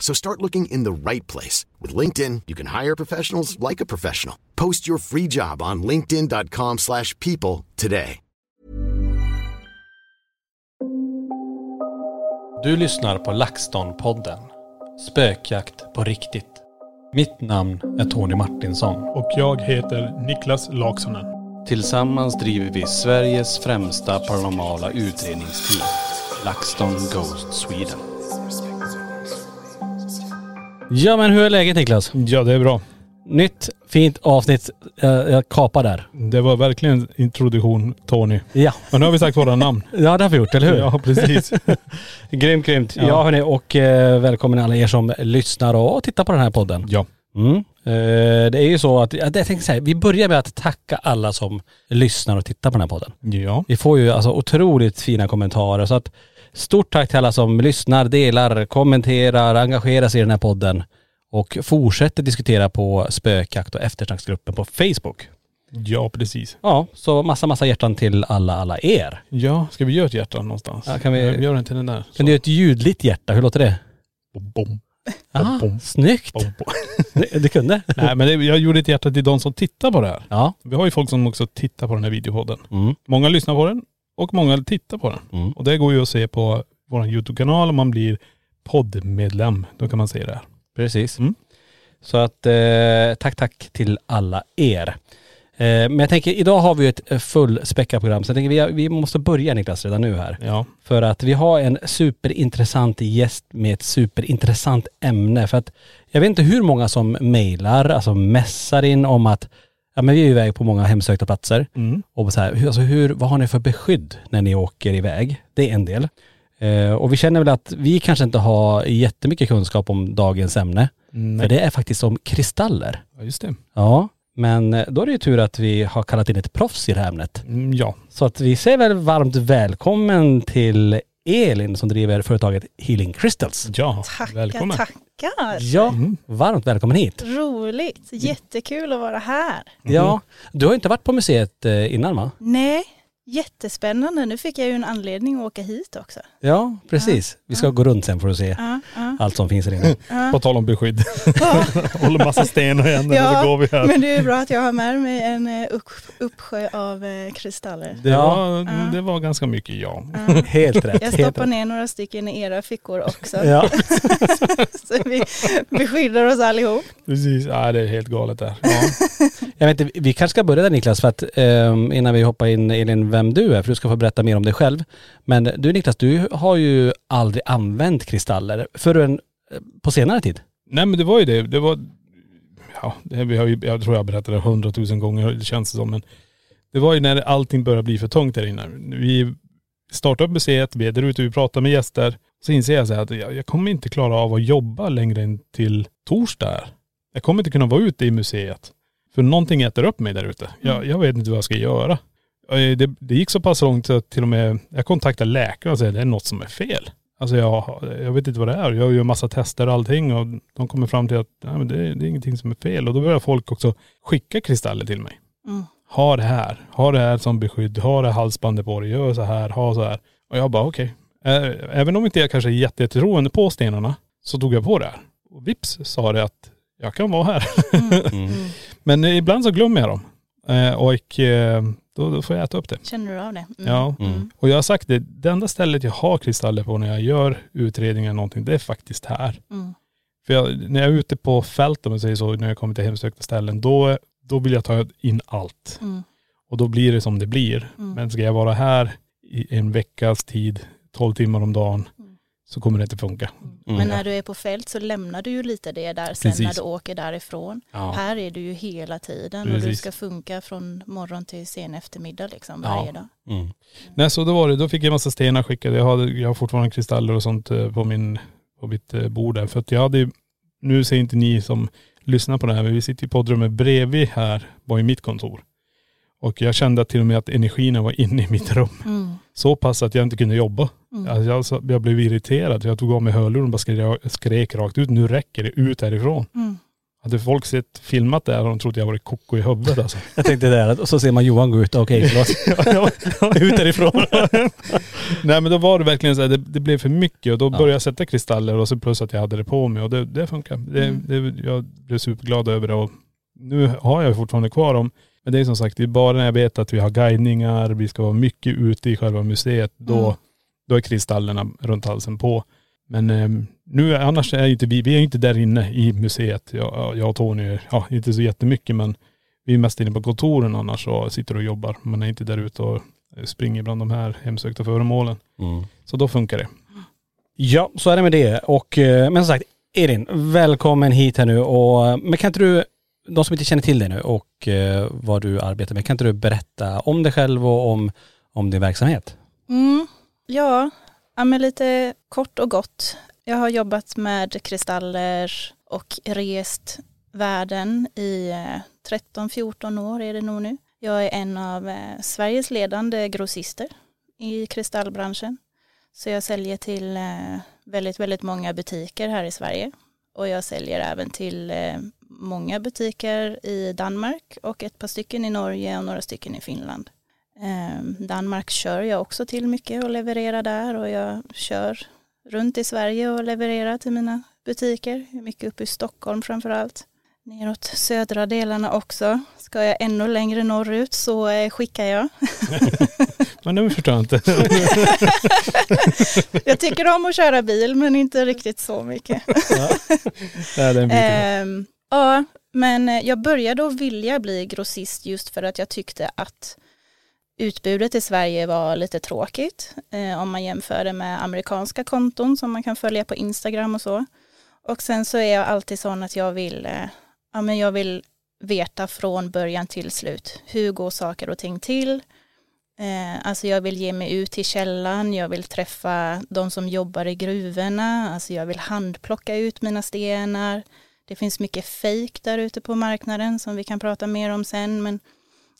So start looking in the right place. With LinkedIn, you can hire professionals like a professional. Post your free job on linkedin.com slash people today. Du lyssnar på LaxTon-podden. Spökjakt på riktigt. Mitt namn är Tony Martinsson. Och jag heter Niklas Laksonen. Tillsammans driver vi Sveriges främsta paranormala utredningsteam. LaxTon Ghost Sweden. Ja men hur är läget Niklas? Ja, det är bra. Nytt fint avsnitt. Jag, jag kapar där. Det var verkligen introduktion Tony. Ja. Men nu har vi sagt våra namn. Ja det har vi gjort, eller hur? Ja, precis. Grymt, grymt. Ja, Ja. hörni, och eh, välkommen alla er som lyssnar och tittar på den här podden. Ja. Mm. Eh, det är ju så att, jag tänkte säga, vi börjar med att tacka alla som lyssnar och tittar på den här podden. Ja. Vi får ju alltså otroligt fina kommentarer så att stort tack till alla som lyssnar, delar, kommenterar, engagerar sig i den här podden och fortsätter diskutera på spökjakt och eftersnacksgruppen på Facebook. Ja, precis. Ja, så massa, massa hjärtan till alla, alla er. Ja, ska vi göra ett hjärta någonstans? Ja, kan vi- vi gör den till den där. Kan du göra ett ljudligt hjärta, hur låter det? Bom, bom, bom, snyggt! bom, bom. Du, du kunde? Nej men det, jag gjorde ett hjärta till de som tittar på det här. Ja. Vi har ju folk som också tittar på den här videopodden. Mm. Många lyssnar på den och många tittar på den. Mm. Och det går ju att se på vår YouTube-kanal om man blir poddmedlem. Då kan man se det här. Precis. Mm. Så att eh, tack, tack till alla er. Eh, men jag tänker, idag har vi ett eh, fullspäckat program så jag tänker vi, vi måste börja Niklas redan nu här. Ja. För att vi har en superintressant gäst med ett superintressant ämne. För att jag vet inte hur många som mejlar, alltså mässar in om att ja men vi är ju iväg på många hemsökta platser. Mm. Och så här, hur, alltså hur, vad har ni för beskydd när ni åker iväg? Det är en del. Eh, och vi känner väl att vi kanske inte har jättemycket kunskap om dagens ämne. Nej. För det är faktiskt om kristaller. Ja, just det. Ja, men eh, då är det ju tur att vi har kallat in ett proffs i det här ämnet. Mm, ja. Så att vi säger väl varmt välkommen till Elin som driver företaget Healing Crystals. Ja. Tackar, Välkommen. tackar. Ja, varmt välkommen hit. Roligt. Jättekul att vara här. Ja, du har inte varit på museet eh, innan va? Nej, jättespännande. Nu fick jag ju en anledning att åka hit också. Ja, precis. Vi ska gå runt sen för att se Ja, ja, allt som finns här inne. ja. På tal om beskydd. Håller massa stenar i händerna Ja, så går vi här. Men det är bra att jag har med mig en eh, upp, uppsjö av eh, kristaller. Det, Ja. var, Ja. det var ganska mycket ja. Ja. Helt rätt. Jag stoppar ner några stycken i era fickor också. Ja. Så vi beskyddar oss allihop. Precis, ja, det är helt galet där. Ja. Jag vet inte, vi kanske ska börja där Niklas för att ehm, innan vi hoppar in Elin vem du är för du ska få berätta mer om dig själv. Men du Niklas, du har ju aldrig använt kristaller förrän eh, på senare tid. Nej men det var ju det. Det var, ja, det, vi har ju, jag tror jag berättade det hundratusen gånger det känns det som. Men det var ju när allting började bli för tungt där inne. Vi startade upp museet, vi är där ute, vi pratar med gäster. Så inser jag så här att jag, jag kommer inte klara av att jobba längre än till torsdag. här. Jag kommer inte kunna vara ute i museet. För någonting äter upp mig där ute. Jag, jag vet inte vad jag ska göra. Det, det gick så pass långt att till och med jag kontaktade läkaren och sa att det är något som är fel. Alltså jag, jag vet inte vad det är. Jag gör massa tester och allting och de kommer fram till att nej, men det, det är ingenting som är fel. Och då börjar folk också skicka kristaller till mig. Mm. Ha det här, ha det här som beskydd, ha det halsbandet på dig, gör så här, ha så här. Och jag bara okej. Ä- Även om inte jag kanske är jätte- jättetroende på stenarna så tog jag på det här. Och vips sa det att jag kan vara här. Mm. Men eh, ibland så glömmer jag dem. Och då, då får jag äta upp det. Känner du av det? Mm. Ja. Mm. Och jag har sagt det, det enda stället jag har kristaller på när jag gör utredningar eller någonting, det är faktiskt här. Mm. För jag, när jag är ute på fält om man säger så, när jag kommer till hemsökta ställen, då, då vill jag ta in allt. Mm. Och då blir det som det blir. Mm. Men ska jag vara här i en veckas tid, 12 timmar om dagen, Mm. så kommer det inte funka. Mm. Men när du är på fält så lämnar du ju lite det där sen Precis. när du åker därifrån. Ja. Här är du ju hela tiden och du Precis. ska funka från morgon till sen eftermiddag liksom Ja. varje dag. Mm. Nej så då var det, då fick jag en massa stenar skickade. Jag, hade, jag har fortfarande kristaller och sånt eh, på, min, på mitt eh, bord där. För att jag hade, nu ser inte ni som lyssnar på det här, men vi sitter i poddrummet bredvid här, var i mitt kontor. Och jag kände till och med att energin var inne i mitt rum. Mm. Så pass att jag inte kunde jobba. Mm. Alltså jag, så- jag blev irriterad. Jag tog av mig hörluren och bara skrek, skrek rakt ut. Nu räcker det, ut härifrån. Mm. Hade folk sett filmat det här och de trodde jag var koko i huvudet alltså. Jag tänkte det, och så ser man Johan gå ut, okej förlåt. ut därifrån. Nej men då var det verkligen så här, det, det blev för mycket och då Ja. började jag sätta kristaller och så plus att jag hade det på mig och det, det funkar. Det, Mm. det, jag blev superglad över det och nu har jag fortfarande kvar dem. Men det är som sagt, det är bara när jag vet att vi har guidningar, vi ska vara mycket ute i själva museet, då, Mm. Då är kristallerna runt halsen på. Men ehm, nu, är- annars är inte vi, vi är inte där inne i museet. Jag, jag och Tony, ja inte så jättemycket men vi är mest inne på kontoren annars och sitter och jobbar. Man är inte där ute och springer bland de här hemsökta föremålen. Mm. Så då funkar det. Ja, så är det med det. Och, eh, men som sagt, Elin, välkommen hit här nu. Och, men kan inte du, de som inte känner till dig nu och eh, vad du arbetar med, kan inte du berätta om dig själv och om, om din verksamhet? Mm. Ja, ja, men lite kort och gott. Jag har jobbat med kristaller och rest världen i eh, 13-14 år är det nog nu. Jag är en av eh, Sveriges ledande grossister i kristallbranschen. Så jag säljer till eh, väldigt, väldigt många butiker här i Sverige. Och jag säljer även till många butiker i Danmark och ett par stycken i Norge och några stycken i Finland. Eh, Danmark kör jag också till mycket och levererar där och jag kör runt i Sverige och levererar till mina butiker. Mycket uppe i Stockholm framför allt. Neråt södra delarna också. Ska jag ännu längre norrut så eh, skickar jag. Men nu förstår jag inte. Jag tycker om att köra bil men inte riktigt så mycket. Nej, den biten. Ehm, ja, men eh, jag började att vilja bli grossist just för att jag tyckte att utbudet i Sverige var lite tråkigt eh, om man jämför det med amerikanska konton som man kan följa på Instagram och så. Och sen så är jag alltid sån att jag vill, eh, ja, men jag vill veta från början till slut. Hur går saker och ting till? Eh, alltså jag vill ge mig ut till källan, jag vill träffa de som jobbar i gruvorna, alltså jag vill handplocka ut mina stenar. Det finns mycket fejk där ute på marknaden som vi kan prata mer om sen, men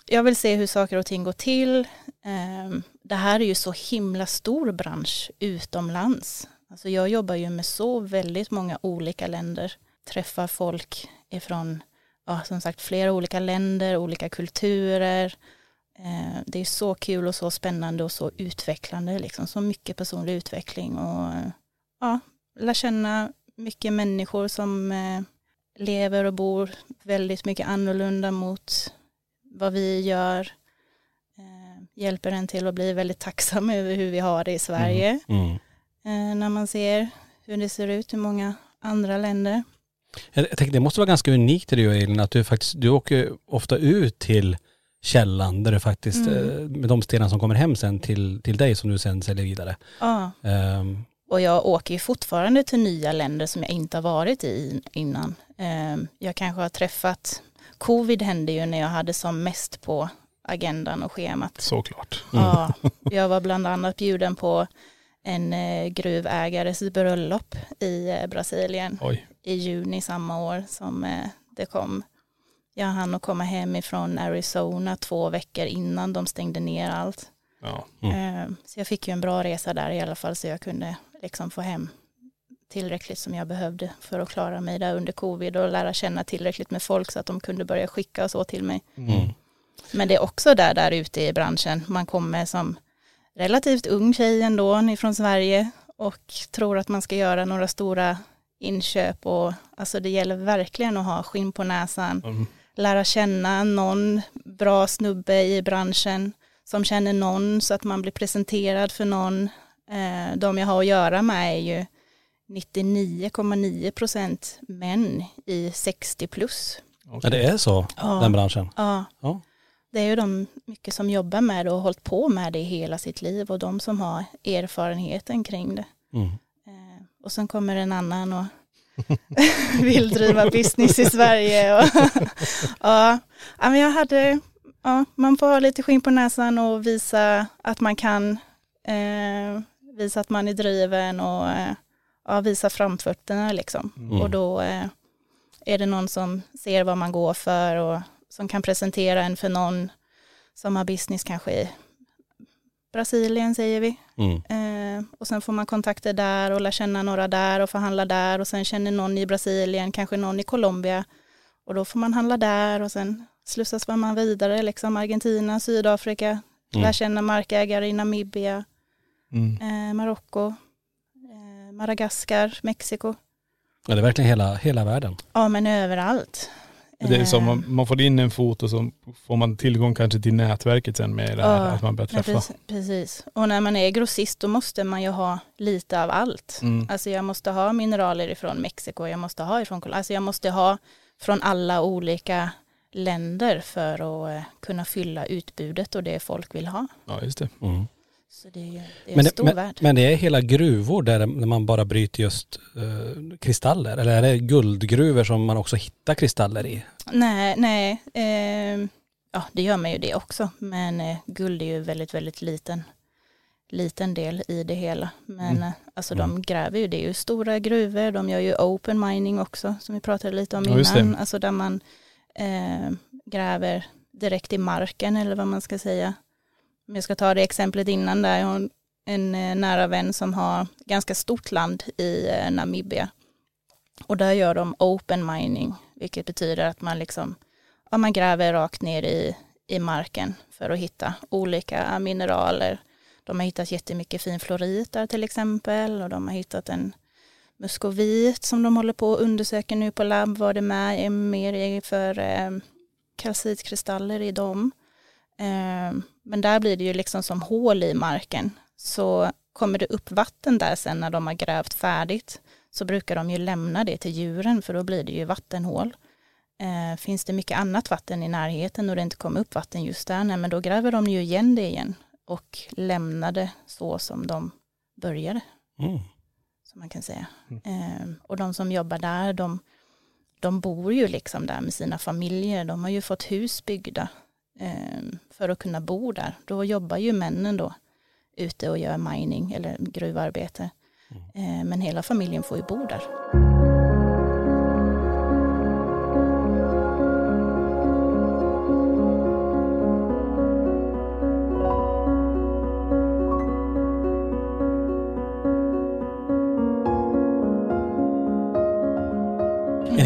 jag vill se hur saker och ting går till. Ehm, det här är ju så himla stor bransch utomlands. Alltså jag jobbar ju med så väldigt många olika länder, träffar folk ifrån, ja, som sagt, flera olika länder, olika kulturer. Ehm, det är så kul och så spännande och så utvecklande, liksom. så mycket personlig utveckling och ja, lära känna mycket människor som eh, lever och bor väldigt mycket annorlunda mot vad vi gör. Eh, Hjälper en till att bli väldigt tacksam över hur vi har det i Sverige Mm. eh, när man ser hur det ser ut i många andra länder. Jag, jag tänker det måste vara ganska unikt i dig Elin, att du faktiskt, du åker ofta ut till källan där du faktiskt, Mm. eh, med de stenar som kommer hem sen till, till dig som du sen säljer vidare. Ja. Ehm, Och jag åker ju fortfarande till nya länder som jag inte har varit i innan. Eh, Jag kanske har träffat, covid hände ju när jag hade som mest på agendan och schemat. Såklart. Ja, jag var bland annat bjuden på en eh, gruvägares bröllop i eh, Brasilien Oj. i juni samma år som eh, det kom. Jag hann att komma hem ifrån Arizona två veckor innan de stängde ner allt. Ja. Eh, Så jag fick ju en bra resa där i alla fall så jag kunde liksom få hem tillräckligt som jag behövde för att klara mig där under covid och lära känna tillräckligt med folk så att de kunde börja skicka och så till mig. Mm. Men det är också där, där ute i branschen. Man kommer som relativt ung tjej ändå från Sverige och tror att man ska göra några stora inköp och alltså det gäller verkligen att ha skinn på näsan. Mm. Lära känna någon bra snubbe i branschen som känner någon så att man blir presenterad för någon. Eh, de jag har att göra med är ju 99,9 procent män i 60 plus. Ja, det är så, Ja. den branschen. Ja. Ja. Det är ju de mycket som jobbar med det och har hållit på med det hela sitt liv och de som har erfarenheten kring det. Mm. Eh, Och sen kommer en annan och vill driva business i Sverige. Och ja, ja, men jag hade, ja, man får ha lite skinn på näsan och visa att man kan, eh, visa att man är driven och eh, ja, visa framfötterna liksom. Mm. Och då eh, är det någon som ser vad man går för och som kan presentera en för någon som har business kanske i Brasilien säger vi. Mm. Eh, och sen får man kontakter där och lär känna några där och förhandla där och sen känner någon i Brasilien, kanske någon i Colombia och då får man handla där och sen slussas man vidare, liksom Argentina, Sydafrika, Mm. lär känna markägare i Namibia, Mm. eh, Marocko, Madagaskar, Mexiko. Ja, det är verkligen hela, hela världen. Ja men överallt. Det är som Eh, man, man får in en fot och så får man tillgång kanske till nätverket sen med det här, Ja, att man börjar Ja, träffa. precis, precis. Och när man är grossist då måste man ju ha lite av allt. Mm. Alltså jag måste ha mineraler ifrån Mexiko, jag måste ha ifrån Colombia, alltså jag måste ha från alla olika länder för att eh, kunna fylla utbudet och det folk vill ha. Ja just det. Mm. Så det är, ju- det är Men, en det, stor men, värld. men det är hela gruvor där man bara bryter just eh, kristaller? Eller är det guldgruvor som man också hittar kristaller i? Nej, nej, eh, ja det gör man ju det också, men eh, guld är ju väldigt, väldigt liten, liten del i det hela. Men Mm. eh, alltså Mm. de gräver ju, det är ju stora gruvor, de gör ju open mining också, som vi pratade lite om Ja, innan, alltså där man eh, gräver direkt i marken eller vad man ska säga. Om jag ska ta det exemplet innan där, jag har en- eh, nära vän som har ganska stort land i eh, Namibia. Och där gör de open mining, vilket betyder att man liksom, ja, man gräver rakt ner i, i marken för att hitta olika mineraler. De har hittat jättemycket fin florit där till exempel och de har hittat en muskovit som de håller på att undersöka nu på labb vad det med är mer för eh, kalcitkristaller i dem. Eh, men där blir det ju liksom som hål i marken. Så kommer det upp vatten där sen när de har grävt färdigt så brukar de ju lämna det till djuren för då blir det ju vattenhål. Eh, finns det mycket annat vatten i närheten och det inte kommer upp vatten just där, nej, men då gräver de ju igen det igen och lämnar det så som de började, Mm. som man kan säga. Mm. Eh, och de som jobbar där, de, de bor ju liksom där med sina familjer, de har ju fått hus byggda för att kunna bo där. Då jobbar ju männen då ute och gör mining eller gruvarbete. Eh, men hela familjen får ju bo där.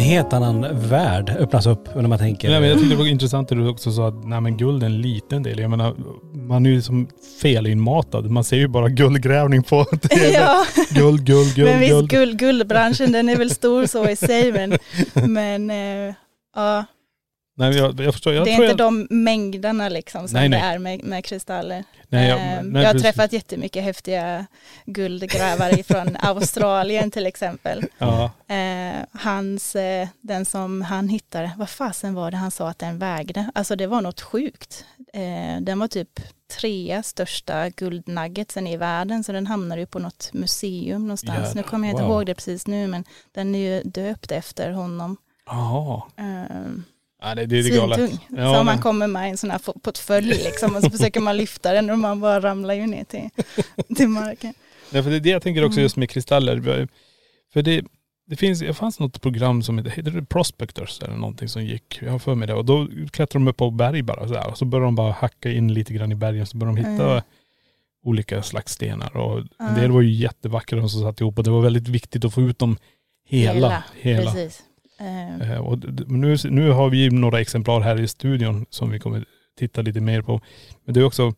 Helt annan värld öppnas upp när man tänker. Nej, men jag tyckte det var intressant att du också sa att nej, men guld är en liten del. Jag menar, man är ju som felinmatad. Man ser ju bara guldgrävning på tv. ja, Guld, guld, guld, men visst guld. guld, guldbranschen den är väl stor så i sig men, men eh, ja, Nej, jag, jag förstår. Jag det är inte jag, de mängderna liksom som Nej, nej. det är med, med kristaller. nej, jag, Eh, nej, jag har precis. träffat jättemycket häftiga guldgrävare från Australien till exempel. Ja, Eh, hans, den som han hittade, vad fasen var det han sa att den vägde? Alltså det var något sjukt. Eh, den var typ trea största guldnuggetsen i världen så den hamnade ju på något museum någonstans. Jävlar, nu kommer jag inte wow. ihåg det precis nu men den är ju döpt efter honom. Jaha. Eh, Ja, det, det, det. Svintung. Ja, så man kommer med en sån här portfölj liksom och så försöker man lyfta den och man bara ramlar ju ner till, till marken. Nej, för det är det jag tänker också Mm. just med kristaller. För det, det finns, det fanns något program som heter, heter det Prospectors eller någonting som gick, jag har för mig det. Och då klättrar de upp på berg bara så här. Och så börjar de bara hacka in lite grann i bergen så börjar de hitta Mm. olika slags stenar. Och en del var ju jättevackra de som satt ihop och det var väldigt viktigt att få ut dem hela. hela. Precis. Eh, Och nu, nu har vi några exemplar här i studion som vi kommer titta lite mer på. Men det är också,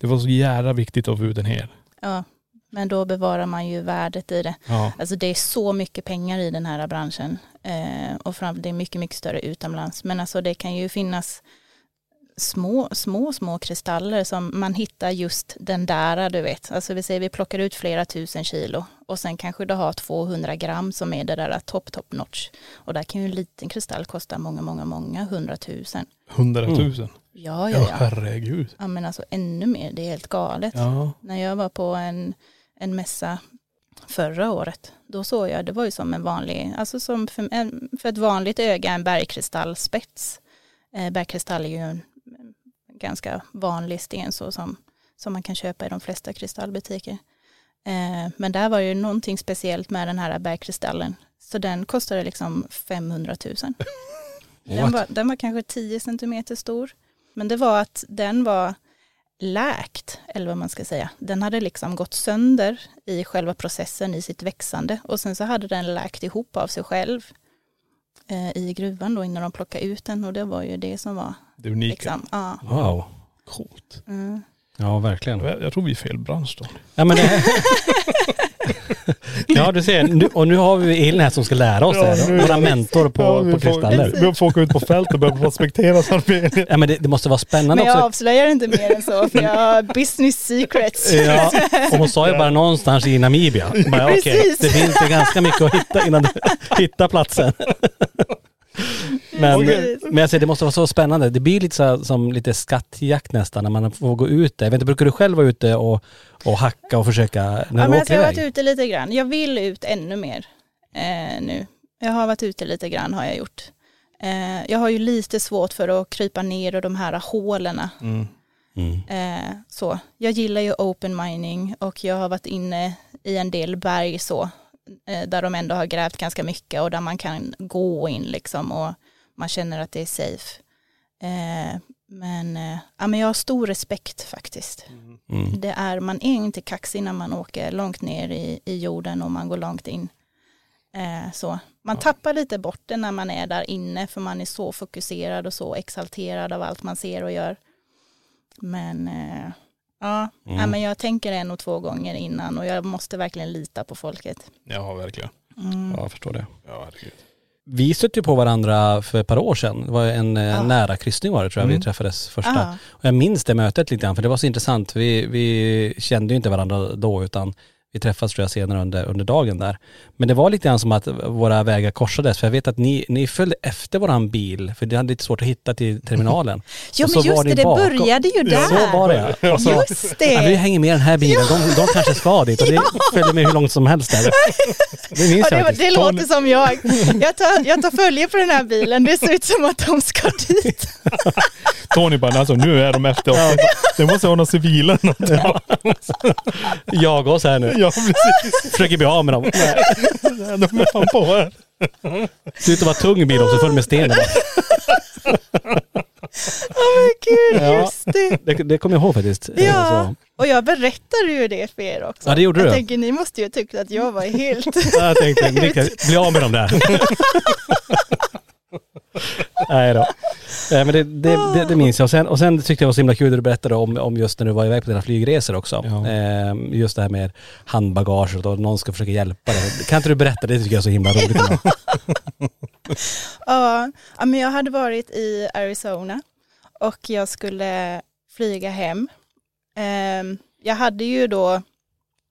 det var så jävla viktigt att få ut den här. ja, men då bevarar man ju värdet i det. Ja. Alltså det är så mycket pengar i den här branschen eh, och fram, det är mycket, mycket större utomlands. Men alltså det kan ju finnas små, små, små kristaller som man hittar just den där, du vet. Alltså vi säger vi plockar ut flera tusen kilo och sen kanske du har 200 gram som är det där top, top notch. Och där kan ju en liten kristall kosta många, många, många hundratusen. Hundratusen. Ja, Ja, ja, ja. herregud. Ja, men alltså ännu mer, det är helt galet. Ja. När jag var på en, en mässa förra året, då såg jag, det var ju som en vanlig, alltså som för, en, för ett vanligt öga en bergkristallspets. Eh, bergkristall är ju en ganska vanlig sten så som, som man kan köpa i de flesta kristallbutiker. Eh, men där var ju någonting speciellt med den här bergkristallen. Så den kostade liksom 500 000. Den var, den var kanske 10 centimeter stor. Men det var att den var läkt, eller vad man ska säga. Den hade liksom gått sönder i själva processen i sitt växande och sen så hade den läkt ihop av sig själv eh, i gruvan då innan de plockade ut den och det var ju det som var Det unika. liksom, ja. Wow. Coolt. Mm. Ja, verkligen. Jag, jag tror vi är fel bransch då. Ja, men det... ja, du ser. Nu, och nu har vi Elin här som ska lära oss det här. nu- Våra mentor på, Ja, vi på får- kristaller. Vi får åka ut på fält och börja prospektera Sarbien. Ja, men det, det måste vara spännande Men jag också. avslöjar inte mer än så för jag har business secrets. Ja, och hon sa ju bara någonstans i Namibia. Bara, Precis. det finns ju ganska mycket att hitta innan du hittar platsen. Men, men jag säger, det måste vara så spännande. Det blir lite så som lite skattjakt nästan när man får gå ut där. Jag vet inte, brukar du själv vara ute och, och hacka och försöka när Ja, du men åker alltså jag har varit ute lite grann. Jag vill ut ännu mer eh, nu. Jag har varit ute lite grann har jag gjort. Eh, jag har ju lite svårt för att krypa ner i de här hålen. Mm. Mm. Eh, så. Jag gillar ju open mining och jag har varit inne i en del berg så. Eh, där de ändå har grävt ganska mycket och där man kan gå in liksom och man känner att det är safe. Eh, men, eh, ja, men jag har stor respekt faktiskt. Mm. Det är, man är inte kaxig när man åker långt ner i, i jorden och man går långt in. Eh, så. Man tappar lite bort det när man är där inne för man är så fokuserad och så exalterad av allt man ser och gör. Men ja, Mm. ja, men jag tänker en och två gånger innan och jag måste verkligen lita på folket. Ja, verkligen. Mm. Ja, jag förstår det. Ja, herregud. Vi stötte ju på varandra för ett par år sedan. Det var en eh, Ja. nära kryssning var det tror jag Mm. vi träffades första. Ja. Och jag minns det mötet lite grann för det var så intressant. Vi, vi kände ju inte varandra då utan vi träffades tror jag senare under, under dagen där. Men det var lite grann som att våra vägar korsades för jag vet att ni, ni följde efter våran bil för det hade lite svårt att hitta till terminalen. Ja men just var det, det började ju där. Så var det så, Just Ja, vi det. hänger med den här bilen, de, de kanske ska dit och det följde med hur långt som helst där. Det minns Ja, jag det, faktiskt. det låter som jag. Jag tar, jag tar följe på den här bilen. Det ser ut som att de ska dit. Tony bara, alltså nu är de efter oss. Det måste vara någon civil eller någonting. Jag oss här nu. Ja, precis. Försöker bli av med dem. De är fan på här. Ser ut att vara tung bil också, full med sten. där bak. Åh men gud, Ja. just det. Det, det kommer jag ihåg faktiskt. Eh, Ja, Så. och jag berättade ju det för er också. Ja, det gjorde jag du. tänker ni måste ju tycka att jag var helt... Jag tänkte, bli av med dem där. Nej då. Nej, men det, det, det, det minns jag. Och sen, och sen tyckte jag det var så himla kul det du berättade om, om just när du var iväg på dina flygresor också. Ja. Eh, just det här med handbagaget och någon ska försöka hjälpa dig. Kan inte du berätta? Det tycker jag är så himla roligt. ja, ja, men jag hade varit i Arizona och jag skulle flyga hem. Ehm, jag hade ju då,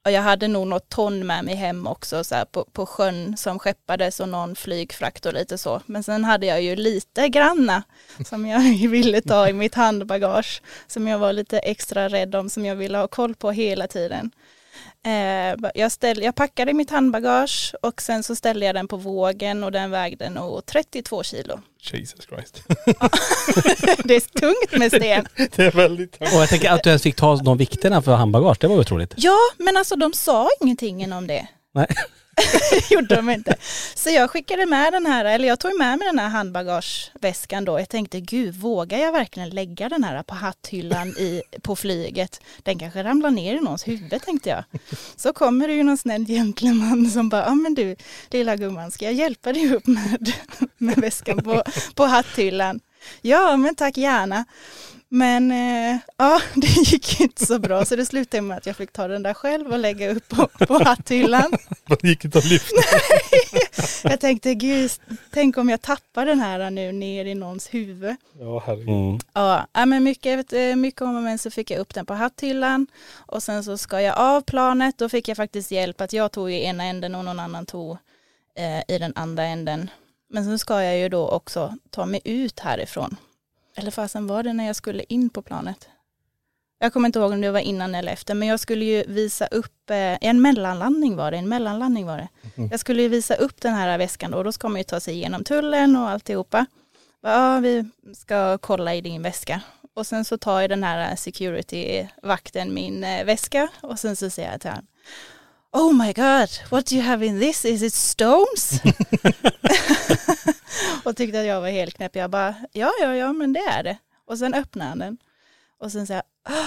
och jag hade nog något ton med mig hem också så här, på, på sjön som skeppades och någon flygfrakt och lite så. Men sen hade jag ju lite granna som jag ville ta i mitt handbagage som jag var lite extra rädd om, som jag ville ha koll på hela tiden. Eh, jag, ställ, jag packade mitt handbagage och sen så ställde jag den på vågen och den vägde nog 32 kilo. Jesus Christ. det är tungt med sten. det är väldigt Och jag tänker att du ens fick ta de vikterna för handbagage, det var otroligt. Ja, men alltså de sa ingenting om det. Nej. gjorde de inte. Så jag skickade med den här, eller jag tog med mig den här handbagageväskan då. Jag tänkte, gud, vågar jag verkligen lägga den här på hatthyllan i, på flyget? Den kanske ramlar ner i någons huvud, tänkte jag. Så kommer det ju någon snäll gentleman som bara, ja ah, men du, lilla gumman, ska jag hjälpa dig upp med, med väskan på, på hatthyllan? Ja, men tack gärna. Men eh, ja, det gick inte så bra så det slutade med att jag fick ta den där själv och lägga upp på, på hatthyllan. Det gick inte att lyfta. jag tänkte, gud, tänk om jag tappar den här nu ner i någons huvud. Ja, herregud. Mm. Ja, men mycket, mycket om och men så fick jag upp den på hatthyllan och sen så ska jag av planet. Då fick jag faktiskt hjälp att jag tog i ena änden och någon annan tog eh, i den andra änden. Men sen ska jag ju då också ta mig ut härifrån eller fasen var det när jag skulle in på planet? Jag kommer inte ihåg om det var innan eller efter, men jag skulle ju visa upp, eh, en mellanlandning var det, en mellanlandning var det. Mm. Jag skulle ju visa upp den här väskan då, då ska man ju ta sig igenom tullen och alltihopa. Ja, vi ska kolla i din väska. Och sen så tar ju den här security-vakten min eh, väska och sen så säger jag till honom, Oh my god, what do you have in this? Is it stones? och tyckte att jag var helt knäpp. Jag bara, ja, ja, ja, men det är det. Och sen öppnade han den. Och sen sa jag, oh,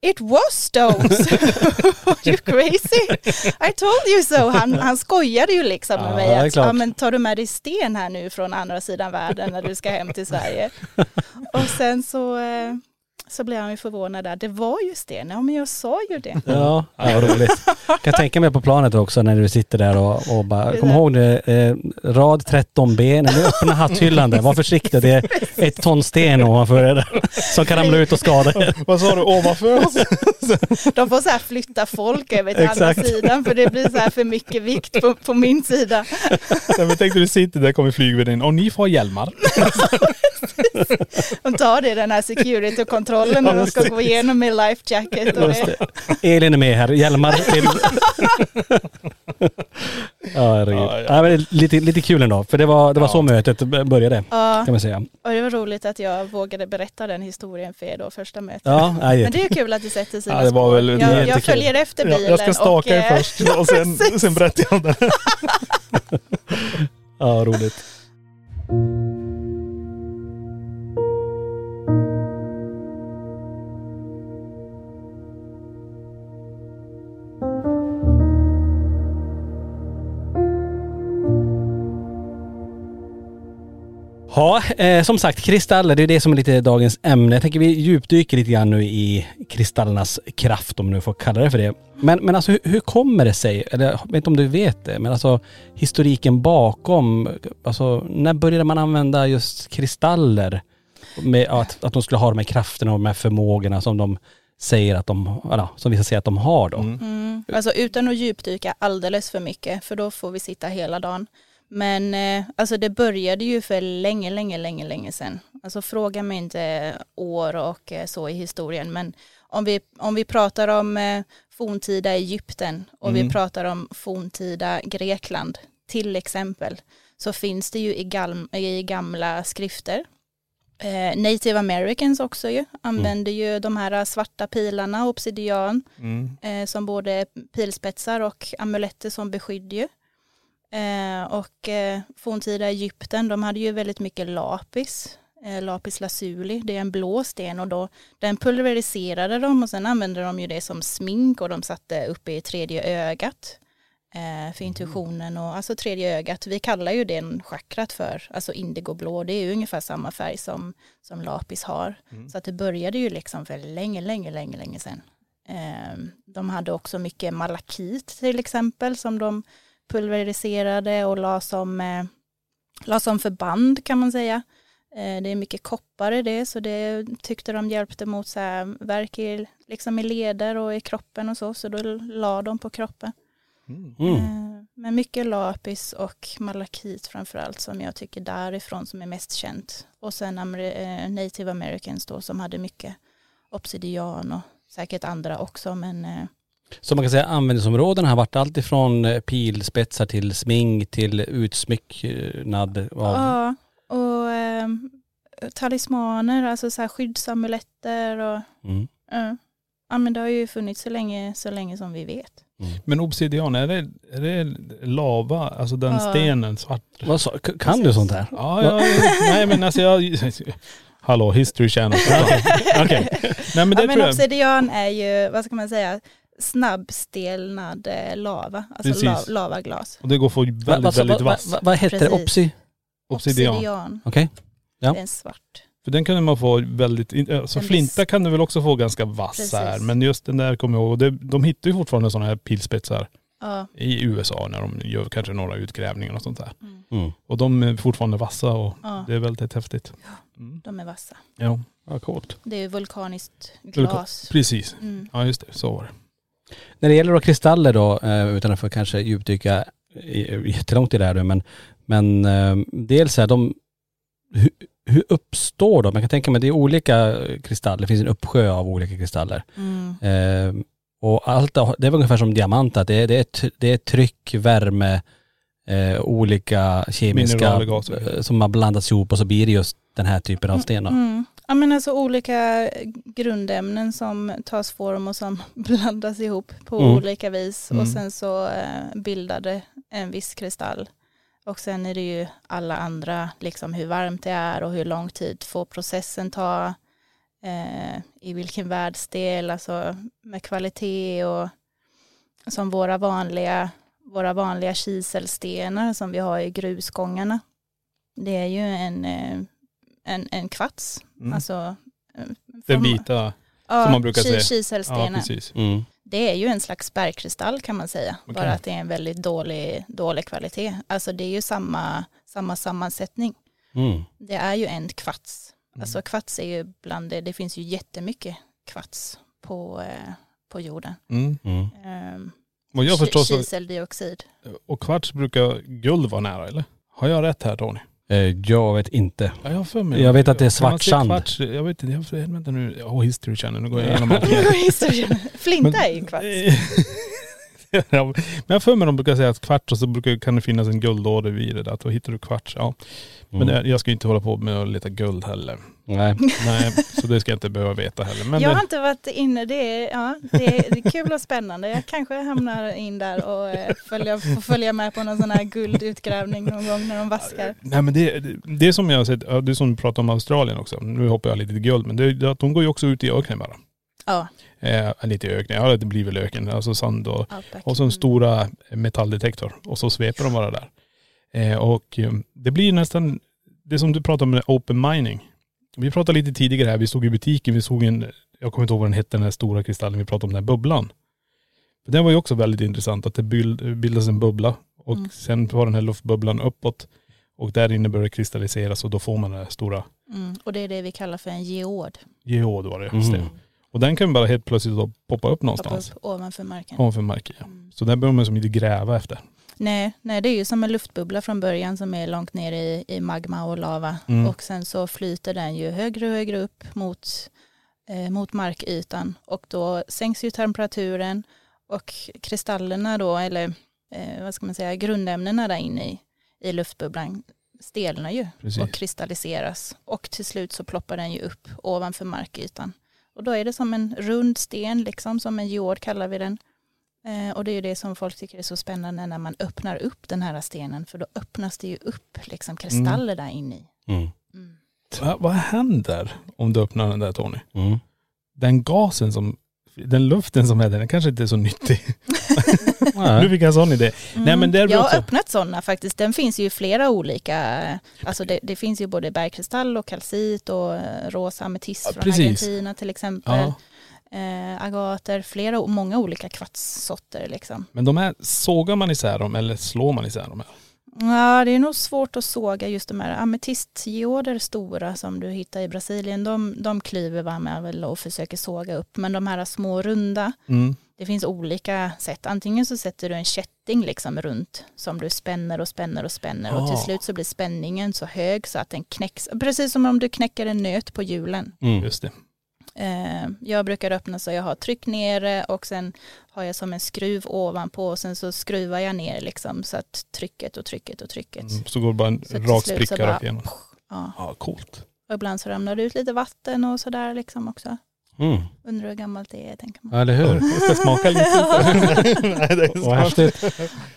It was stones! Are you crazy? I told you so! Han, han skojade ju liksom med Ja, mig. Att, ja, men tar du med dig sten här nu från andra sidan världen när du ska hem till Sverige? Och sen så, eh, så blev han ju förvånad där. Det var ju sten. Ja, men jag sa ju det. Ja, ja vad roligt. Kan tänka mig på planet också när du sitter där och, och bara, kom ihåg det, eh, rad 13B, när du öppnar hatthyllan där, var försiktig, det är ett ton sten ovanför det där, som kan ramla ut och skada er. Vad sa du, ovanför oss? De får så här flytta folk över till andra Exakt. sidan för det blir så här för mycket vikt på, på min sida. Men tänkte du sitter där, kommer flygvärdinnan och ni får hjälmar. De tar det i den här security-kontrollen när de ska gå igenom med life jacket. Och det. det. Elin är med här, Hjälmar. Ja. Ja, ja. Ja, men det lite, lite kul ändå, för det var, det var så mötet började, Ja, kan man säga. och det var roligt att jag vågade berätta den historien för er då första mötet. Ja, nej, Men det är kul att det sätter sina Ja, det var spår. väl- det är jag, jag följer efter Ja, bilen. jag ska staka och, er eh, först och sen, sen berättar jag om det. ja, roligt. Ja, eh, som sagt kristaller, det är det som är lite dagens ämne. Jag tänker vi djupdyker lite grann nu i kristallernas kraft, om man nu får kalla det för det. Men, men alltså hur, hur kommer det sig, eller jag vet inte om du vet det, men alltså historiken bakom, alltså när började man använda just kristaller? Med att, att de skulle ha de här krafterna och de här förmågorna som de säger att de, ja, som vissa säger att de har då. Mm. Alltså utan att djupdyka alldeles för mycket, för då får vi sitta hela dagen. Men eh, alltså det började ju för länge, länge, länge, länge sedan. Alltså fråga mig inte år och eh, så i historien, men om vi, om vi pratar om eh, forntida Egypten och vi pratar om forntida Grekland till exempel, så finns det ju i, gal- i gamla skrifter. Eh, Native Americans också ju, använder ju de här svarta pilarna, obsidian, Mm. eh, som både pilspetsar och amuletter som beskydd ju. Eh, och eh, forntida Egypten, de hade ju väldigt mycket lapis, eh, lapis lazuli, det är en blå sten och då den pulveriserade de och sen använde de ju det som smink och de satte uppe i tredje ögat. Eh, för intuitionen och alltså tredje ögat, vi kallar ju den chakrat för, alltså indigoblå, det är ju ungefär samma färg som, som lapis har. Så att det började ju liksom för länge, länge, länge, länge sedan. De hade också mycket malakit till exempel som de pulveriserade och la som, eh, la som förband kan man säga. Eh, det är mycket koppar i det så det tyckte de hjälpte mot så här, värk i, liksom i leder och i kroppen och så så då la de på kroppen. Mm. Eh, Men mycket lapis och malakit framförallt som jag tycker därifrån som är mest känt. Och sen amer- native americans då som hade mycket obsidian och säkert andra också men Så man kan säga användningsområdena har varit allt ifrån eh, pilspetsar till smink till utsmycknad av... Ja, och eh, talismaner, alltså så här skyddsamuletter och Mm. ja. ja men det har ju funnits så länge, så länge som vi vet. Men obsidian, är det, är det lava, alltså den Ja. stenen svart? Vad sa, kan du sånt här? Ja, ja, nej men alltså jag... Hallå, History Channel. Okej. Nej men det ja, men tror jag. obsidian är ju, vad ska man säga, snabbstelnad eh, lava, alltså la, lavaglas. Och det går att få väldigt, Va, vad sa- väldigt va, vass. va, vad hette det? Precis. Opsi? Obsidian. Okej. Ja. Det är en svart. För den kan man få väldigt, in- alltså En flinta kan du väl också få ganska vass Precis. här. Men just den där kommer jag ihåg. Det, de hittar ju fortfarande sådana här pilspetsar Ja. i USA när de gör kanske några utgrävningar och sånt där. Mm. Mm. Och de är fortfarande vassa och ja, det är väldigt häftigt. Mm. de är vassa. Ja, Ja, coolt. Det är ju vulkaniskt Vulkan- glas. precis. Mm. Ja just det, så var det. När det gäller då kristaller då, eh, utan att få kanske djupdyka jättelångt i det här nu, men, men eh, dels är de, hur, hur uppstår de? Jag kan tänka mig det är olika kristaller, det finns en uppsjö av olika kristaller. Mm. Eh, och allt, det är ungefär som diamant, att det är, det är, det är tryck, värme, eh, olika kemiska eh, som har blandats ihop och så blir det just den här typen av sten då. Mm. Ja men alltså olika grundämnen som tas form och som blandas ihop på Mm. olika vis Mm. och sen så eh, bildar det en viss kristall. Och sen är det ju alla andra, liksom hur varmt det är och hur lång tid får processen ta, eh, i vilken världsdel, alltså med kvalitet och som våra vanliga, våra vanliga kiselstenar som vi har i grusgångarna. Det är ju en, eh, en, en kvarts, Mm. alltså eh, Den form- vita. ja, som man brukar säga. Ja Kiselstenar. precis. Mm. Det är ju en slags bergkristall kan man säga. Okej. Bara att det är en väldigt dålig, dålig kvalitet. Alltså det är ju samma, samma sammansättning. Mm. Det är ju en kvarts. Mm. Alltså kvarts är ju bland det, det finns ju jättemycket kvarts på, eh, på jorden. Mm. Mm. Um, Vad jag förstår så, Kiseldioxid. och kvarts brukar guld vara nära eller? Har jag rätt här Tony? Eh, jag vet inte. Ja, jag, för mig Jag vet att det är svart sand. Kvarts, jag vet inte, jag, vänta nu, oh, History Channel, nu går jag igenom allt. Flinta är ju kvarts. men jag för mig de brukar säga att kvarts och så brukar, kan det finnas en guldåder vid det där. Att då hittar du kvarts. Ja. Men Mm. jag ska inte hålla på med att leta guld heller. Nej. Nej, så det ska jag inte behöva veta heller. Men jag har det, inte varit inne, det är, ja, det är, det är kul och spännande. Jag kanske hamnar in där och eh, följa, får följa med på någon sån här guldutgrävning någon gång när de vaskar. nej men det, det, det som jag har sett, det som du pratar om Australien också. Nu hoppar jag lite till guld, men det, de går ju också ut i öknen bara. Ja, Eh, lite i öknen, ja det blir väl öken, alltså sand och. Och så en stora metalldetektor och så sveper de bara där. Eh, och eh, det blir nästan, det som du pratade om med open mining. Vi pratade lite tidigare här, vi stod i butiken, vi såg en, jag kommer inte ihåg vad den hette, den här stora kristallen, vi pratade om den här bubblan. För den var ju också väldigt intressant, att det bild, bildas en bubbla och Mm. sen var den här luftbubblan uppåt och där inne börjar det kristalliseras och då får man den här stora Mm, och det är det vi kallar för en geod. geod var det. just det. Och den kan bara helt plötsligt då poppa upp Poppa någonstans. upp ovanför marken. Ovanför marken. Ja. Mm. Så där behöver man som inte gräva efter. Nej, nej, det är ju som en luftbubbla från början som är långt ner i, i magma och lava. Mm. Och sen så flyter den ju högre och högre upp mot, eh, mot markytan. Och då sänks ju temperaturen och kristallerna då, eller eh, vad ska man säga, grundämnena där inne i, i luftbubblan stelnar ju Precis. och kristalliseras. Och till slut så ploppar den ju upp ovanför markytan. Och då är det som en rund sten, liksom som en jord kallar vi den. Eh, och det är ju det som folk tycker är så spännande när man öppnar upp den här stenen. För då öppnas det ju upp liksom kristaller där inne i. Mm. Mm. Va, vad händer om du öppnar den där Tony? Mm. Den gasen som, den luften som är där, den kanske inte är så nyttig. Nu fick jag en sån idé. Nej men det Mm. jag också, har öppnat sådana faktiskt. Den finns ju flera olika, alltså det, det finns ju både bergkristall och kalcit och eh, rosa ametist Ja, från precis. Argentina till exempel. ja, Eh, agater, flera, många olika kvartssorter liksom. men de här, sågar man isär dem eller slår man isär dem? Här? Ja, det är nog svårt att såga just de här ametistgeoder stora som du hittar i Brasilien. De, de klyver man med väl och försöker såga upp. Men de här små runda, Mm. det finns olika sätt. Antingen så sätter du en kätting liksom runt som du spänner och spänner och spänner och Ah. till slut så blir spänningen så hög så att den knäcks. Precis som om du knäcker en nöt på hjulen. Mm. Just det. Eh, jag brukar öppna så jag har tryck nere och sen har jag som en skruv ovanpå och sen så skruvar jag ner liksom så att trycket och trycket och trycket. Mm, så går det bara en rak spricka bara- rakt igenom. Ja. Ja, coolt. Och ibland så ramlar det ut lite vatten och sådär liksom också. Mm. Undrar hur gammalt det är tänker man. Ja, eller hur? Jag ska smaka lite. Nej, det är häftigt.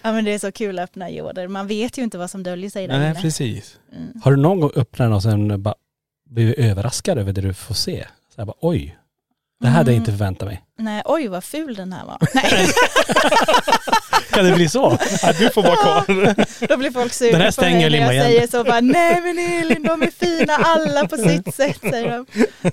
Ja men det är så kul att öppna jorder. Man vet ju inte vad som döljer sig där Nej, inne. precis. Mm. Har du någon gång öppnat den och sen bara blivit överraskad över det du får se? Så här bara, oj, det här hade jag Mm. inte förväntat mig. Nej, oj vad ful den här var. Nej, Kan det bli så? Ja, du får vara kvar. då blir folk sura Den här på stänger mig när jag säger så bara, nej men Elin, de är fina alla på sitt sätt, säger de.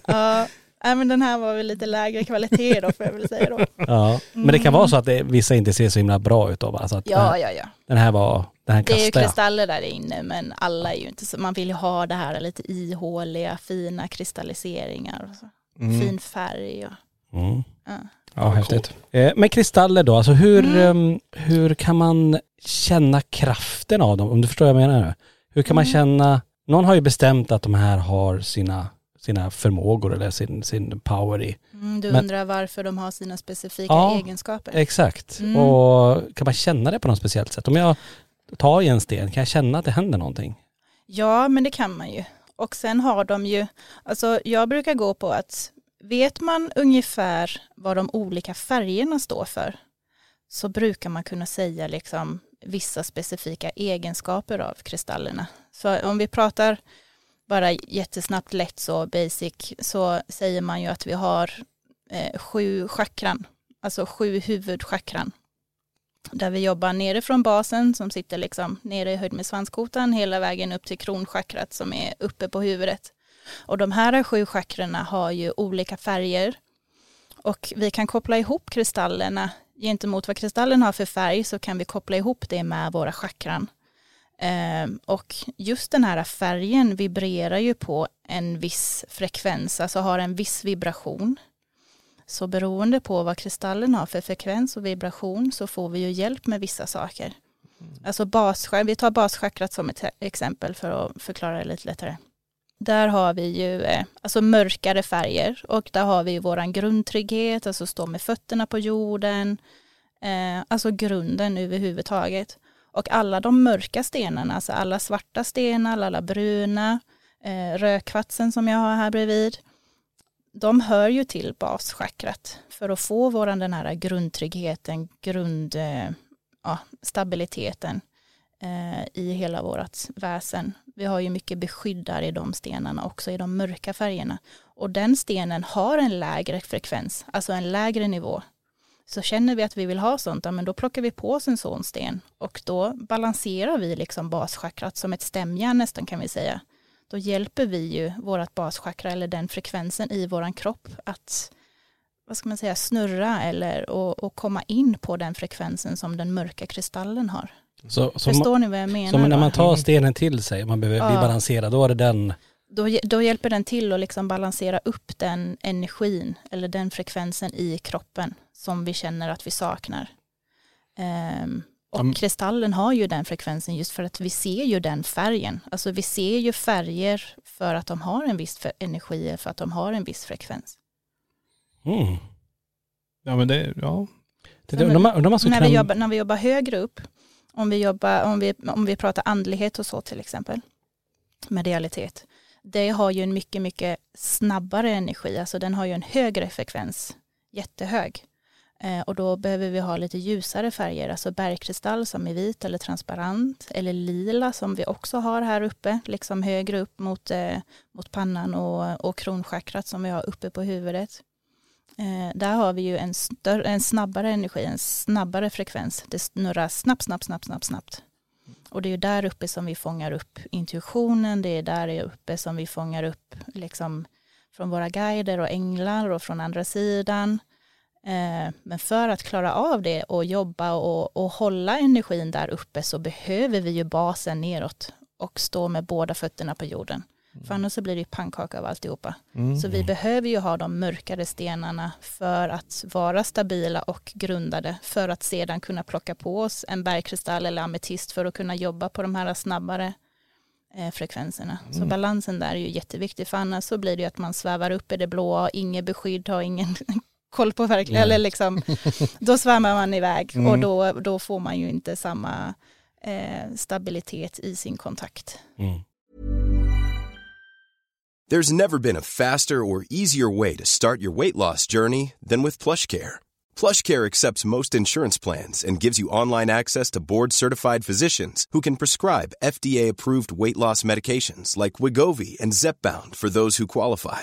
Ja, nej, men den här var väl lite lägre kvalitet då får jag väl säga då. Ja, men det kan vara så att det, vissa inte ser så himla bra ut då va? Så att den, Ja, här, ja, ja. den här var, här Det är ju kristaller där inne, men alla är ju inte så, man vill ju ha det här lite ihåliga, fina kristalliseringar och så. Mm. Fin färg och, Mm. ja. Ja, Ja, häftigt. Eh, men kristaller då, alltså hur, Mm. em, hur kan man känna kraften av dem? Om du förstår vad jag menar nu. Hur kan man Mm. känna, någon har ju bestämt att de här har sina, sina förmågor eller sin, sin power i. Mm, du Men- undrar varför de har sina specifika Ja, egenskaper. Exakt. Mm. Och kan man känna det på något speciellt sätt? Om jag tar i en sten, kan jag känna att det händer någonting? Ja, men det kan man ju. Och sen har de ju, alltså jag brukar gå på att vet man ungefär vad de olika färgerna står för så brukar man kunna säga liksom vissa specifika egenskaper av kristallerna. Så om vi pratar bara jättesnabbt lätt så basic så säger man ju att vi har eh, sju chakran, alltså sju huvudchakran. Där vi jobbar nerifrån basen som sitter liksom nere i höjd med svanskotan hela vägen upp till kronchakrat som är uppe på huvudet. Och de här sju chakrarna har ju olika färger och vi kan koppla ihop kristallerna gentemot vad kristallen har för färg så kan vi koppla ihop det med våra chakran. Ehm, och just den här färgen vibrerar ju på en viss frekvens, alltså har en viss vibration. Så beroende på vad kristallen har för frekvens och vibration så får vi ju hjälp med vissa saker. Alltså baschakrat, vi tar baschakrat som ett exempel för att förklara det lite lättare. Där har vi ju eh, alltså mörkare färger och där har vi ju våran grundtrygghet, alltså stå med fötterna på jorden, eh, alltså grunden överhuvudtaget. Och alla de mörka stenarna, alltså alla svarta stenar, alla bruna, eh, rödkvartsen som jag har här bredvid, de hör ju till baschakrat för att få våran den här grundtryggheten, grund, eh, ja, stabiliteten eh, i hela vårt väsen. Vi har ju mycket beskyddare i de stenarna också i de mörka färgerna. Och den stenen har en lägre frekvens, alltså en lägre nivå. Så känner vi att vi vill ha sånt, ja, men då plockar vi på oss en sån sten och då balanserar vi liksom baschakrat som ett stämjärn nästan kan vi säga. Då hjälper vi ju vårat baschakra eller den frekvensen i våran kropp att vad ska man säga, snurra eller och, och komma in på den frekvensen som den mörka kristallen har. Så, så, Förstår ni vad jag menar? så när man tar stenen till sig, man behöver bli Ja. balanserad, då är det den, då, då hjälper den till att liksom balansera upp den energin eller den frekvensen i kroppen som vi känner att vi saknar. Ehm, och Mm. kristallen har ju den frekvensen just för att vi ser ju den färgen. Alltså vi ser ju färger för att de har en viss energi, för att de har en viss frekvens. mm. Ja men det, ja. Det, de, de, de, de när, vi jobbar, när vi jobbar högre upp, om vi, jobbar, om, vi, om vi pratar andlighet och så till exempel, medialitet, det har ju en mycket, mycket snabbare energi, alltså den har ju en högre frekvens, jättehög. Eh, och då behöver vi ha lite ljusare färger, alltså bergkristall som är vit eller transparent, eller lila som vi också har här uppe, liksom högre upp mot, eh, mot pannan och, och kronchakrat som vi har uppe på huvudet. Eh, där har vi ju en, större, en snabbare energi, en snabbare frekvens. Det snurrar snabbt, snabbt, snabbt, snabbt, snabbt. Och det är ju där uppe som vi fångar upp intuitionen, det är där uppe som vi fångar upp liksom från våra guider och änglar och från andra sidan. Eh, men för att klara av det och jobba och, och hålla energin där uppe så behöver vi ju basen neråt och stå med båda fötterna på jorden. För annars så blir det ju pannkaka av alltihopa. Mm. Så vi behöver ju ha de mörkare stenarna för att vara stabila och grundade för att sedan kunna plocka på oss en bergkristall eller ametist för att kunna jobba på de här snabbare eh, frekvenserna. Så Mm. balansen där är ju jätteviktig för annars så blir det ju att man svävar upp i det blåa, inget beskydd, har ingen koll på verkligen, eller liksom, då svävar man iväg och Mm. då, då får man ju inte samma eh, stabilitet i sin kontakt. Mm. There's never been a faster or easier way to start your weight loss journey than with PlushCare. PlushCare accepts most insurance plans and gives you online access to board-certified physicians who can prescribe FDA-approved weight loss medications like Wigovi and Zepbound for those who qualify.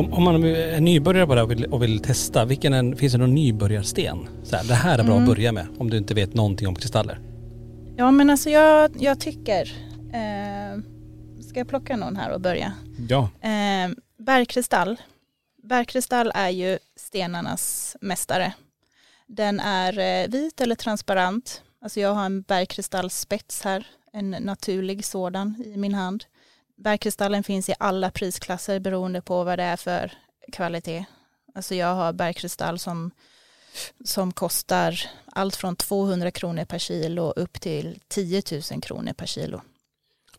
Om, om man är nybörjare bara och vill, och vill testa, vilken en, finns det någon nybörjarsten? Så här, det här är bra Mm. att börja med om du inte vet någonting om kristaller. Ja men alltså jag, jag tycker, eh, ska jag plocka någon här och börja? Ja. Eh, bergkristall. Bergkristall är ju stenarnas mästare. Den är eh, vit eller transparent. Alltså jag har en bergkristallspets här, en naturlig sådan i min hand. Bergkristallen finns i alla prisklasser beroende på vad det är för kvalitet. Alltså jag har bergkristall som, som kostar allt från 200 kronor per kilo upp till 10 000 kronor per kilo.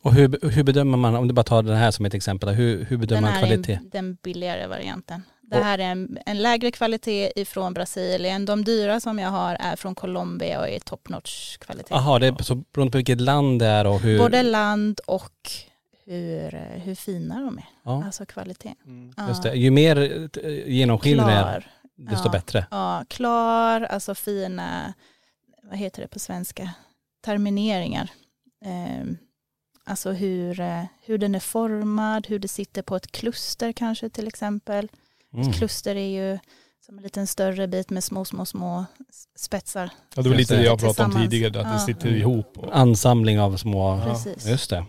Och hur, hur bedömer man, om du bara tar den här som ett exempel, hur, hur bedömer Den man här kvalitet? är en- den billigare varianten. Det här är en, en lägre kvalitet ifrån Brasilien. De dyra som jag har är från Colombia och är top notch kvalitet. Jaha, det är så beroende på vilket land det är och hur... Både land och hur, eh, hur fina de är. ja, Alltså kvalitet. just det. Ju mer eh, genomskinlig den är, Klar. desto Ja. bättre. Ja, klar, alltså fina, vad heter det på svenska, termineringar. Eh, alltså hur, eh, hur den är formad, hur det sitter på ett kluster kanske till exempel. Mm. Ett kluster är ju som en liten större bit med små, små, små spetsar. ja, det var lite det. det jag pratade om tidigare, att det Ja. sitter ihop. Och, Ansamling av små... Ja, Precis. Just det.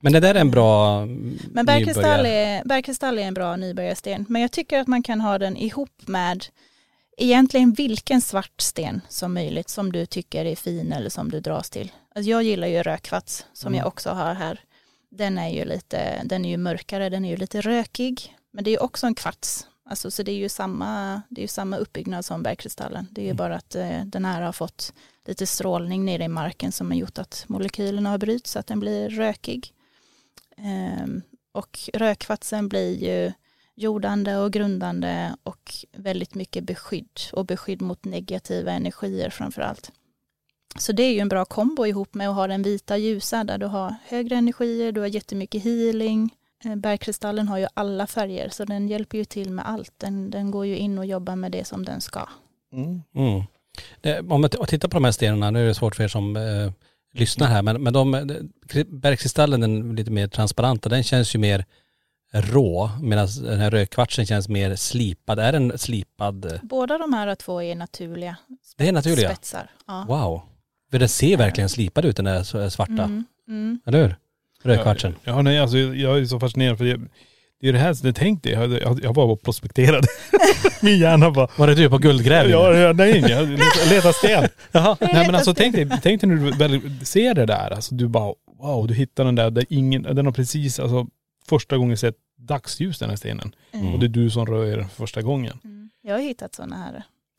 Men det där är en bra Men bergkristall är, bergkristall är en bra nybörjarsten. Men jag tycker att man kan ha den ihop med egentligen vilken svart sten som möjligt som du tycker är fin eller som du dras till. Alltså jag gillar ju rökvatt som Mm. jag också har här. Den är ju lite, den är ju mörkare, den är ju lite rökig. Men det är ju också en kvarts. Alltså, så det är ju samma, det är ju samma uppbyggnad som bergkristallen. Det är ju Mm. bara att eh, den här har fått lite strålning nere i marken som har gjort att molekylerna har bryts så att den blir rökig. Ehm, och rökkvatsen blir ju jordande och grundande och väldigt mycket beskydd och beskydd mot negativa energier framför allt. Så det är ju en bra kombo ihop med att ha den vita ljusa där du har högre energier, du har jättemycket healing. Eh, Bergkristallen har ju alla färger så den hjälper ju till med allt. Den, den går ju in och jobbar med det som den ska. Mm. Mm. Det, om man tittar på de här stenarna, nu är det svårt för er som eh, lyssnar här, men, men de, bergkristallen, den lite mer transparenta, den känns ju mer rå, medan den här rökkvartsen känns mer slipad. Är den slipad? Båda de här två är naturliga Det är naturliga? spetsar. Ja. Wow. För den ser verkligen slipad ut den där svarta, Mm, mm. eller hur? Rökkvartsen. Ja, ja, nej, alltså, jag är så fascinerad för det, det är det här som jag tänkte, jag, jag, jag var bara prospekterad. Min hjärna bara, Var det du på guldgrävning? ja, ja, nej, jag letar, letar sten. Jaha. Nej men alltså tänk dig, tänk dig när du väl ser det där, alltså du bara wow, du hittar den där, där ingen, den har precis, alltså första gången sett dagsljus den här stenen. Mm. Och det är du som rör den för första gången. Mm. Jag har hittat sådana här.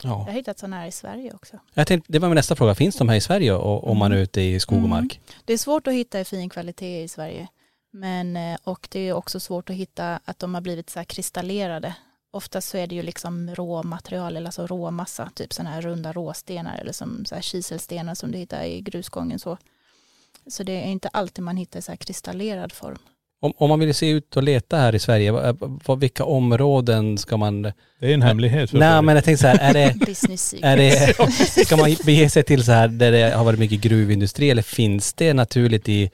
Jag Ja. har hittat sådana här i Sverige också. Jag tänkte, det var min nästa fråga, finns de här i Sverige och, om man är ute i skog och Mm. mark? Det är svårt att hitta i fin kvalitet i Sverige. Men, eh, och det är också svårt att hitta att de har blivit så här kristallerade. Oftast så är det ju liksom råmaterial, eller alltså råmassa, typ sådana här runda råstenar eller som så här kiselstenar som du hittar i grusgången så. Så det är inte alltid man hittar så här kristallerad form. Om, om man vill se ut och leta här i Sverige, vad, vad, vilka områden ska man... Det är en hemlighet. för Nej men jag tänkte så här, är det, Business är det, ska man bege sig till så här där det har varit mycket gruvindustri eller finns det naturligt i,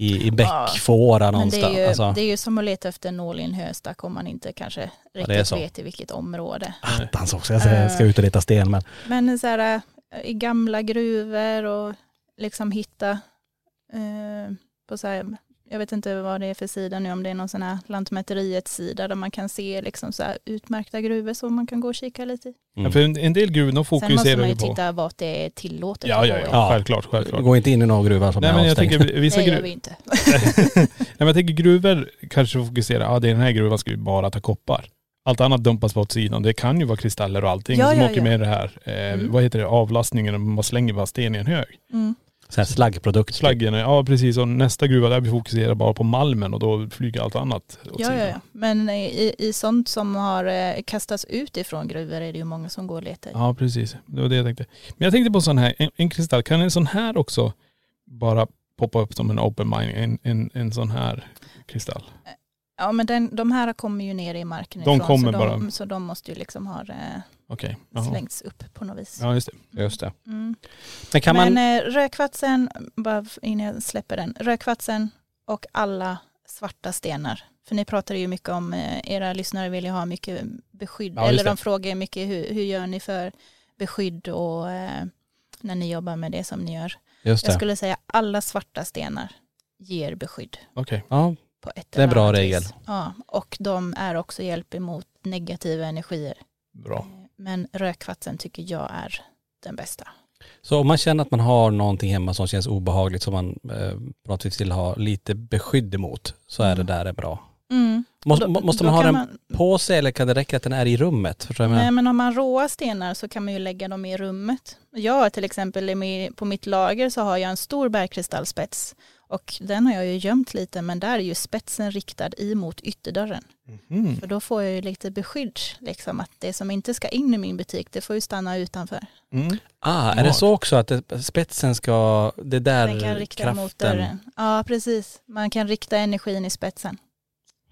i, i bäckfåra Men det någonstans? är, ju, alltså, det är ju som att leta efter nål i en höstack om man inte kanske riktigt så. vet i vilket område. attans också, jag ska, ska ut och leta sten men... Men så här, äh, i gamla gruvor och liksom hitta eh, på så här, jag vet inte vad det är för sida nu, om det är någon sån här Lantmäteriets sida där man kan se liksom så här utmärkta gruvor som man kan gå och kika lite i. Ja, för en, en del gruvor de Sen måste fokuserar man ju ju på... titta vart det är tillåtet Ja, ja, ja. Ja. självklart, självklart. Gå inte in i någon gruva som Nej är men jag avstängd. tänker vissa Det gör vi inte. Nej men jag tänker gruvor kanske fokuserar, ja det är den här gruvan ska vi bara ta koppar. Allt annat dumpas på åt sidan. Det kan ju vara kristaller och allting Ja, som ja, åker ja. med det här. Eh, Mm. Vad heter det? Avlastningen, man slänger bara sten i en hög. Mm. Så här slaggprodukt. Slaggen, ja precis. Och nästa gruva där vi fokuserar bara på malmen och då flyger allt annat åt Ja, sidan. ja, ja. Men i, i sånt som har eh, kastats ut ifrån gruvor är det ju många som går och letar. Ja precis, det var det jag tänkte. Men jag tänkte på sån här, en, en kristall, kan en sån här också bara poppa upp som en open mining, en, en, en sån här kristall? Ja men den, de här kommer ju ner i marken De ifrån, kommer så, bara- de, så de måste ju liksom ha eh, Okej. slängts upp på något vis. Ja just det. Just det. Mm. Men kan Men man... eh, rökvatsen, bara innan jag släpper den, rökvatsen och alla svarta stenar. För ni pratade ju mycket om, eh, era lyssnare vill ju ha mycket beskydd, Ja, eller de frågar mycket hur, hur gör ni för beskydd och eh, när ni jobbar med det som ni gör. Just Jag det. skulle säga alla svarta stenar ger beskydd Okej. Ja, på ett Det är en bra regel. vis. Ja, och de är också hjälp emot negativa energier. Bra. Men rökvatsen tycker jag är den bästa. så om man känner att man har någonting hemma som känns obehagligt som man eh, på något vis vill ha lite beskydd emot så är det Mm. där är bra. Mm. Måste, Då- måste man ha den på sig eller kan det räcka att den är i rummet? Förstår jag Nej men om man råa stenar så kan man ju lägga dem i rummet. Jag till exempel på mitt lager så har jag en stor bergkristallspets och den har jag ju gömt lite men där är ju spetsen riktad emot ytterdörren. Mhm. För då får jag ju lite beskydd liksom att det som inte ska in i min butik det får ju stanna utanför. Mm. Ah, är det så också att det, spetsen ska, det är där Den kan rikta mot kraften... dörren. Ja precis, man kan rikta energin i spetsen.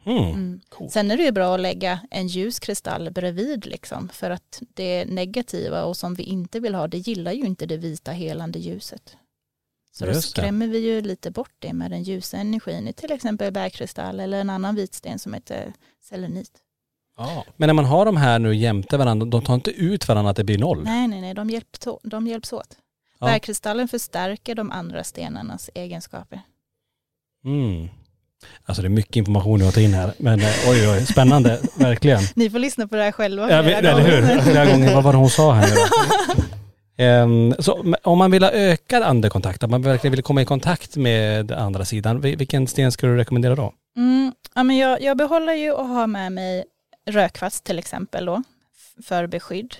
Mm. Mm. Coolt. Sen är det ju bra att lägga en ljus kristall bredvid liksom för att det negativa och som vi inte vill ha det gillar ju inte det vita helande ljuset. Så då det. skrämmer vi ju lite bort det med den ljusa energin i till exempel bergkristall eller en annan vitsten som heter selenit. Ja. Men när man har de här nu jämte varandra, de tar inte ut varandra att det blir noll? Nej, nej, nej, de hjälps, å- de hjälps åt. Ja. Bergkristallen förstärker de andra stenarnas egenskaper. Mm. Alltså det är mycket information jag tar in här. Men eh, oj oj, spännande, verkligen. Ni får lyssna på det här själva. Ja, eller hur? Flera gånger, vad var det hon sa här nu så men om man vill ha ökad andekontakt, om man verkligen vill komma i kontakt med andra sidan, vil- vilken sten skulle du rekommendera då? Mm, ja, men jag, jag behåller ju och har med mig rökvass till exempel då för beskydd.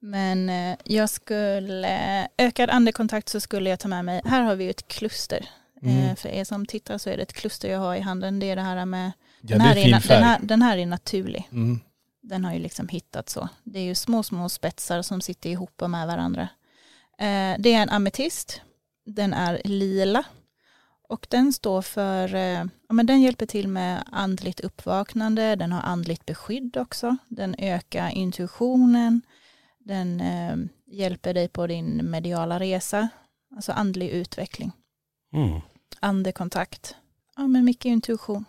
Men eh, jag skulle, ökad andekontakt så skulle jag ta med mig, här har vi ju ett kluster. Mm. Eh, för er som tittar så är det ett kluster jag har i handen. Det är det här med, Ja den, det här är är, den, här, den här är naturlig. Mm. Den har ju liksom hittat så. Det är ju små, små spetsar som sitter ihop med varandra. Eh, det är en ametist. Den är lila. Och den står för, eh, ja men den hjälper till med andligt uppvaknande, den har andligt beskydd också, den ökar intuitionen, den eh, hjälper dig på din mediala resa, alltså andlig utveckling, Mm. andekontakt, ja men mycket intuition.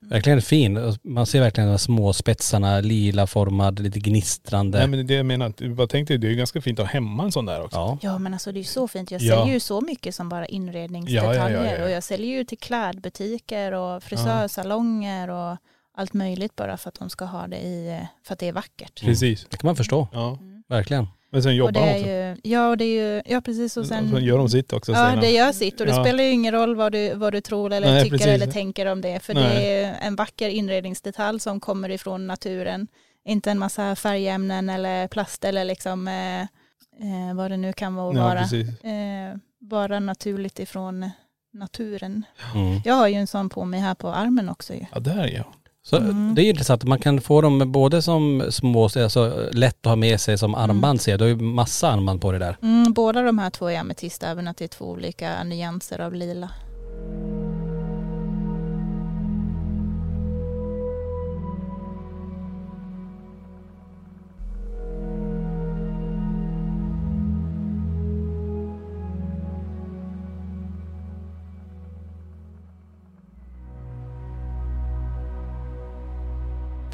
Verkligen fin. Man ser verkligen de här små spetsarna, lila formad, lite gnistrande. Nej men det jag menar, jag tänkte det är ju ganska fint att ha hemma en sån där också. ja. Ja men alltså det är ju så fint. Jag Ja. säljer ju så mycket som bara inredningsdetaljer. Ja, ja, ja, ja. Och jag säljer ju till klädbutiker och frisörsalonger och allt möjligt bara för att de ska ha det i, för att det är vackert. Precis. Det kan man förstå, Ja. verkligen. Men sen Och jobbar det de också. ju, ja och det är ju, ja precis och sen, sen gör de sitt också. ja det gör sitt och det Ja. spelar ju ingen roll vad du, vad du tror eller Nej, tycker precis. eller tänker om det. För det Nej. är en vacker inredningsdetalj som kommer ifrån naturen. Inte en massa färgämnen eller plast eller liksom eh, eh, vad det nu kan vara. Ja vara. eh, bara naturligt ifrån naturen. Mm. Jag har ju en sån på mig här på armen också ju. Ja, där ja. Så Mm. det är intressant, man kan få dem både som små, alltså lätt att ha med sig som armband ser jag. Du har ju massa armband på det där. Mm, båda de här två är ametist, även att det är två olika nyanser av lila.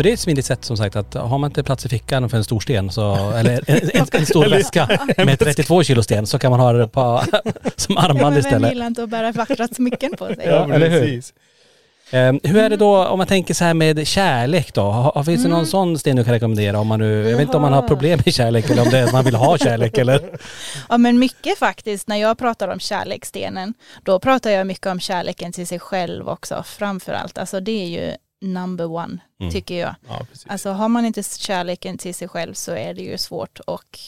För det är ett smidigt sätt som sagt att har man inte plats i fickan för en stor sten så, eller en, en, en stor väska med 32 kilo sten så kan man ha det på, som armband men vem istället. gillar inte att bära vackra smycken på sig? Ja, eller hur? precis. Eh, hur är det då om man tänker så här med kärlek då? Har, finns det någon Mm. sån sten du kan rekommendera om man nu, jag vet inte om man har problem med kärlek eller om det är att man vill ha kärlek eller? Ja men mycket faktiskt, när jag pratar om kärleksstenen, då pratar jag mycket om kärleken till sig själv också, framför allt. Alltså det är ju number one, Mm. tycker jag. Ja. Alltså har man inte kärleken till sig själv så är det ju svårt och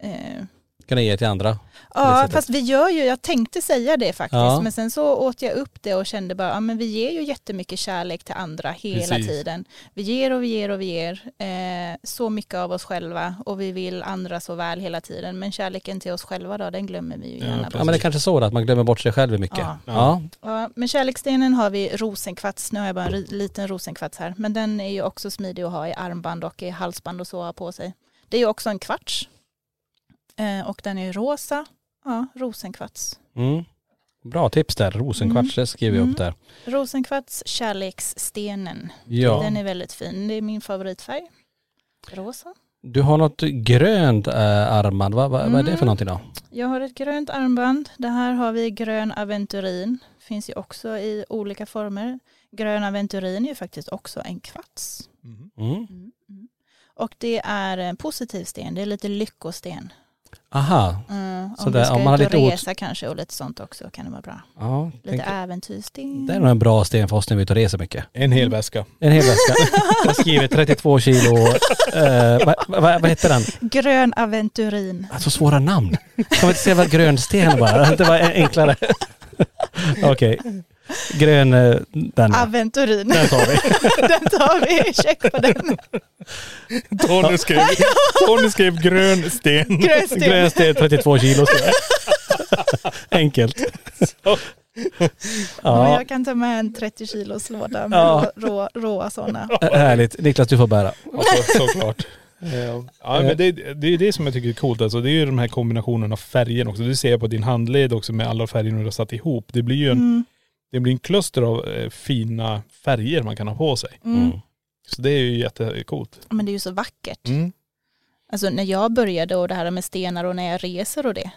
eh, Kan ge till andra? Ja, fast vi gör ju, jag tänkte säga det faktiskt, Ja. men sen så åt jag upp det och kände bara, ja men vi ger ju jättemycket kärlek till andra hela Precis. tiden. Vi ger och vi ger och vi ger eh, så mycket av oss själva och vi vill andra så väl hela tiden, men kärleken till oss själva då, den glömmer vi ju Ja, gärna precis. Ja men det är kanske så att man glömmer bort sig själv mycket. Ja. Ja. Ja, med kärleksstenen har vi rosenkvarts, nu har jag bara en liten rosenkvarts här, men den är ju också smidig att ha i armband och i halsband och så på sig. Det är ju också en kvarts och den är rosa, ja, rosenkvarts. Mm. Bra tips där, rosenkvarts, det skriver jag upp där. Rosenkvarts kärleksstenen. Ja. Den är väldigt fin. Det är min favoritfärg. Rosa. Du har något grönt äh, armband, vad, vad, vad är det för Mm. någonting då? Jag har ett grönt armband. Det här har vi grön aventurin. Finns ju också i olika former. Grön aventurin är ju faktiskt också en kvarts. Mm. Mm. Mm. Och det är en positiv sten. Det är lite lyckosten. Aha, Mm. Så Om där, du ska om man har ut och lite resa kanske och lite sånt också kan det vara bra. ja. Lite äventyrssten. Det är nog en bra sten för oss när vi är ute och reser mycket. En hel väska. En hel väska. Jag skriver 32 kilo, eh, vad, vad, vad heter den? Grön aventurin. Alltså svåra namn. Kan vi inte säga vad grönsten bara? Det var enklare. Okej. Grön, eh, den. Aventurin. Den tar vi. den tar vi. Check på den. Tony skrev, Tony skrev grön sten. Grön sten. Grön sten 32 kilo. Enkelt. Ja, jag kan ta med en 30 kilos låda med Ja. rå, rå, råa sådana. härligt. Niklas du får bära. Ja, så, såklart. Ja men det, det är det som jag tycker är coolt alltså. Det är ju de här kombinationerna av färger också. Du ser på din handled också med alla färger du har satt ihop. Det blir ju en, Mm. Det blir en kluster av eh, fina färger man kan ha på sig. Mm. Så det är ju jättecoolt. Men det är ju så vackert. Mm. Alltså när jag började och det här med stenar och när jag reser och det.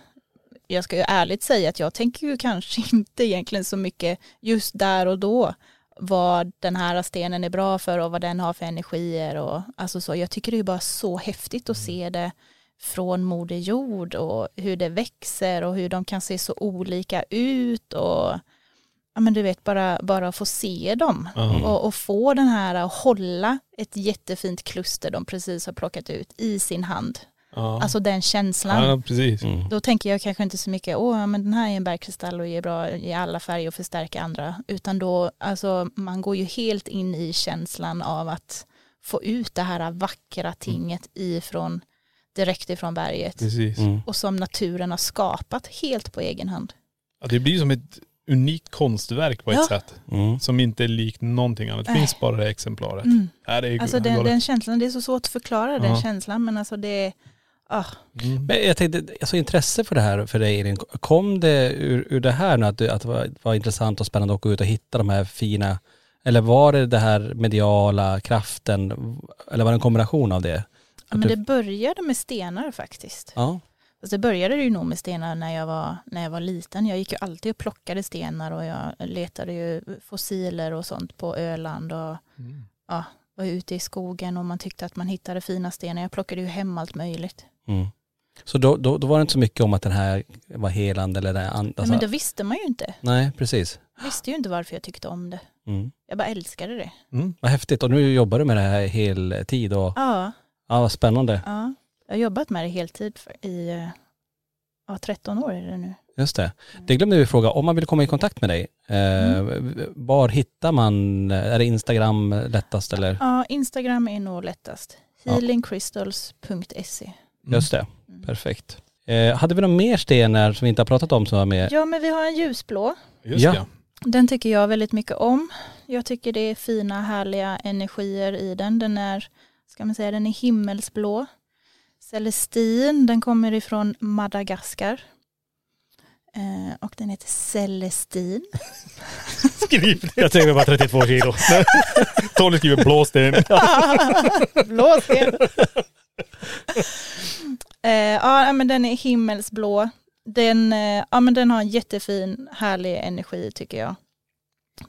Jag ska ju ärligt säga att jag tänker ju kanske inte egentligen så mycket just där och då vad den här stenen är bra för och vad den har för energier och alltså så. Jag tycker det är bara så häftigt att se det från Moder Jord och hur det växer och hur de kan se så olika ut och ja men du vet bara, bara få se dem Ja. och, och få den här att hålla ett jättefint kluster de precis har plockat ut i sin hand. Ja. Alltså den känslan. ja, precis. Mm. Då tänker jag kanske inte så mycket, åh men den här är en bergkristall och är bra i alla färger och förstärker andra. Utan då, alltså man går ju helt in i känslan av att få ut det här vackra tinget ifrån, direkt ifrån berget. Precis. Mm. Och som naturen har skapat helt på egen hand. Ja, det blir som ett unikt konstverk på ett Ja. sätt. Mm. Som inte är likt någonting annat. Det finns bara det exemplaret. Mm. Ja, det är Alltså den, den känslan, det är så svårt att förklara den Ja. känslan men alltså det, ah, Mm. Men jag tänkte, alltså intresse för det här för dig Elin, kom det ur, ur det här nu att, du, att det var, var intressant och spännande att gå ut och hitta de här fina, eller var det det här mediala kraften, eller var det en kombination av det? ja, men du- det började med stenar faktiskt. Ja. Alltså det började ju nog med stenar när jag, var, när jag var liten. Jag gick ju alltid och plockade stenar och jag letade ju fossiler och sånt på Öland och Mm. ja, var ute i skogen och man tyckte att man hittade fina stenar. Jag plockade ju hem allt möjligt. Mm. Så då, då, då var det inte så mycket om att den här var helande eller det an- Nej, alltså, men då visste man ju inte. Nej, precis. Jag visste ju inte varför jag tyckte om det. Mm. Jag bara älskade det. Mm. Vad häftigt. Och nu jobbar du med det här heltid och Ja, ja, vad spännande. ja. Jag har jobbat med det heltid för, i eh, ja, 13 år är det nu. Just det. Det glömde vi fråga, om man vill komma i kontakt med dig, eh, var hittar man, är det Instagram lättast eller? Ja, Instagram är nog lättast. Healingcrystals.se. Just det, Mm. perfekt. Eh, hade vi några mer stenar som vi inte har pratat om som var med? Ja, men vi har en ljusblå. Just Ja. ja. Den tycker jag väldigt mycket om. Jag tycker det är fina härliga energier i den. Den är, ska man säga, den är himmelsblå. Celestin, den kommer ifrån Madagaskar. Eh, och den heter Celestin. Skriv det. Jag tänker bara 32 kilo. Tony skriver blåsten. Blåsten. eh, ja, men den är himmelsblå. Den, eh, ja, men den har en jättefin, härlig energi tycker jag.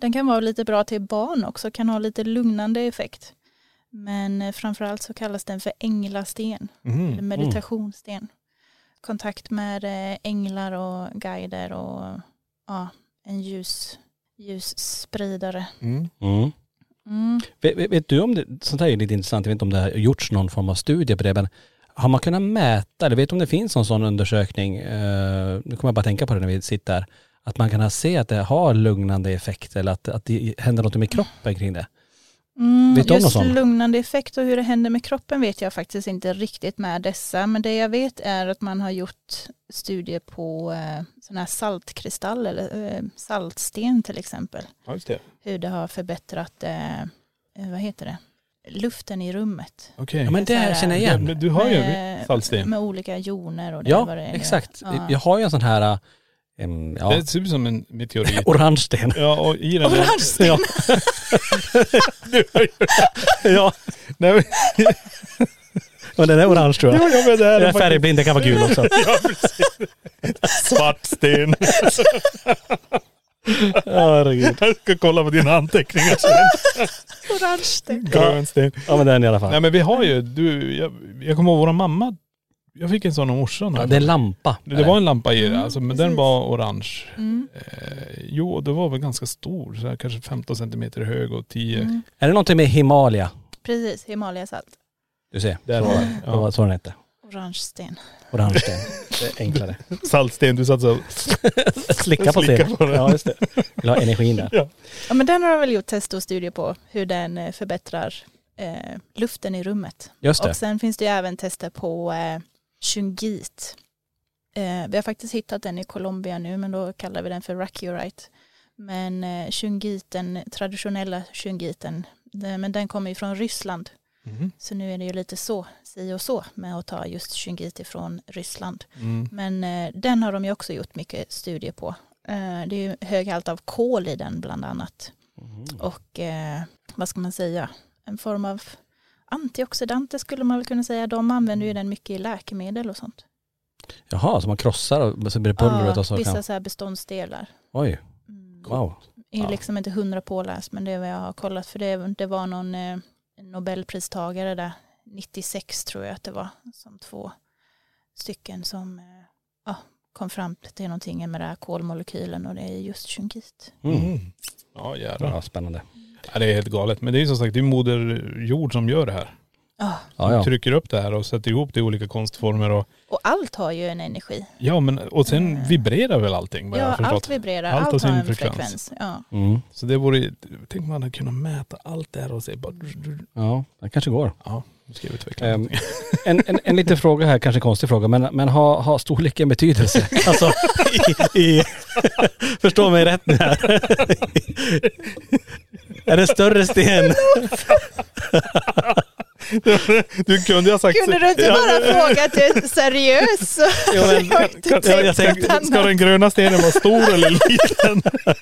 Den kan vara lite bra till barn också, kan ha lite lugnande effekt. Men eh, framförallt så kallas den för änglasten, Mm. eller meditationssten. Kontakt med eh, änglar och guider och ja, en ljus, ljusspridare. Mm. Mm. Mm. Vet, vet, du om det, sånt här är lite intressant, jag vet inte om det har gjorts någon form av studie på det, men har man kunnat mäta, eller vet du om det finns någon sån undersökning, eh, nu kommer jag bara tänka på det när vi sitter här, att man kan se att det har lugnande effekt eller att, att det händer något med kroppen kring det. Mm, Vet du om just sån? lugnande effekt och hur det händer med kroppen vet jag faktiskt inte riktigt med dessa. Men det jag vet är att man har gjort studier på eh, sådana här saltkristall eller eh, saltsten till exempel. Ja, just det. Hur det har förbättrat, eh, eh, vad heter det, luften i rummet. Okej. Ja men Så här, det känner jag Ja, igen. men du har ju Med- saltsten. Med olika joner och det Ja, vad det är. exakt. Ja. Jag har ju en sån här, em, ja, Det ser ut som en meteorit. orange sten. Ja, och i den Orange sten. Ja. Du har ju- ja, Nej, men, men den är orange tror jag. ja, ja, men det Jag är är färgblind, det kan vara gul också. Ja, precis. Svart sten. Herregud. Jag ska kolla på dina anteckningar sen. Orange sten. Grön sten. Ja men den i alla fall. Nej men vi har ju, du, jag, jag kommer ihåg våra mamma, jag fick en sån av morsan. Ja, det är en lampa. det, det var en lampa i det, Mm, alltså, men den var orange. Mm. Eh, jo, det var väl ganska stor, så här, kanske 15 centimeter hög och 10. Mm. Är det någonting med Himalaya? Precis, Himalayasalt. Du ser. Där så, var det. det var Ja. så den hette. Orange sten. Orange sten. Det är enklare. Saltsten, du satt så. Slicka på Slicka stenen. på den. Ja just det. Vill ha energin där. Ja. Ja men den har de väl gjort test och studier på hur den eh, förbättrar eh, luften i rummet. Just det. Och sen finns det ju även tester på eh, shungit. Eh, vi har faktiskt hittat den i Colombia nu men då kallar vi den för rakiorite. Men eh, shungit, den traditionella shungiten, det, men den kommer ju från Ryssland. Mhm. Så nu är det ju lite så, si och så med att ta just shungit ifrån Ryssland. Mm. Men eh, den har de ju också gjort mycket studier på. Eh, det är ju hög halt av kol i den bland annat. Mm. Och eh, vad ska man säga, en form av antioxidanter skulle man väl kunna säga. De använder ju den mycket i läkemedel och sånt. Jaha, så man krossar och så blir det pulvret och så vissa kan... så här beståndsdelar. Oj, Mm. wow. är ju Ja. liksom inte hundra påläst men det är vad jag har kollat för det, det var någon eh, nobelpristagare där 96 tror jag att det var som två stycken som eh, ja, kom fram till någonting med den här kolmolekylen och det är just shungit. Mm. Mm. Ja jävlar. Ja, spännande. Ja, det är helt galet. Men det är ju som sagt, det är moder jord som gör det här. Ja, Ja, ja. Trycker upp det här och sätter ihop det i olika konstformer och och allt har ju en energi. ja men och sen Mm. vibrerar väl allting Ja, allt vibrerar, Allt allt, har sin har en frekvens. frekvens. Ja. Mm. Så det vore, tänk man hade kunnat mäta allt det här och se bara, Ja, det kanske går. ja, någonting. En, en, en liten fråga här, kanske en konstig fråga, men, men har, har storleken betydelse? Alltså, i, i, förstå mig rätt nu här. Är det större sten? Du kunde ju ha sagt Kunde du inte bara fråga att du är seriös? Jo, men- jag Ja, tänkt jag tänkte- Ska den gröna stenen vara stor eller liten?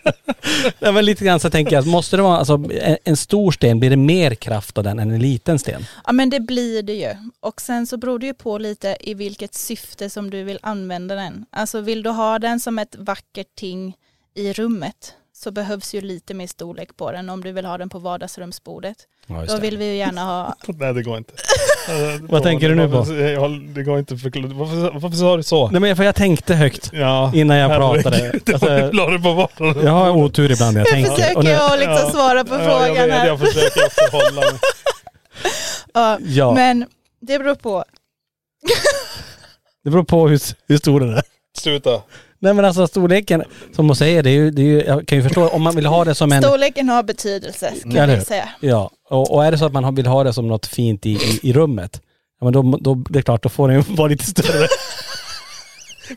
Ja, men lite grann så tänker jag, måste det vara, alltså en, en stor sten, blir det mer kraft av den än en liten sten? Ja men det blir det ju. Och sen så beror det ju på lite i vilket syfte som du vill använda den. Alltså vill du ha den som ett vackert ting i rummet så behövs ju lite mer storlek på den om du vill ha den på vardagsrumsbordet. Ja, Då vill vi ju gärna ha, Nej det går inte. Vad tänker du nu på? Det går inte förklara. Varför, varför sa du så? Nej men för jag tänkte högt Ja. innan jag pratade. Alltså, Du la på vardagen. jag har otur ibland när jag jag tänker. Och försöker nu, jag liksom Ja. svara på Ja, frågan jag, vet, här. jag försöker också hålla mig. Ja, ja, Men det beror på. det beror på hur, hur stor den är. Sluta. Nej men alltså storleken, som hon säger, det är ju, det är ju, jag kan ju förstå om man vill ha det som en... Storleken har betydelse, ska hur? jag säga. Ja, och, och är det så att man vill ha det som något fint i, i, i rummet, ja men då, då, det är klart, då får den ju vara lite större.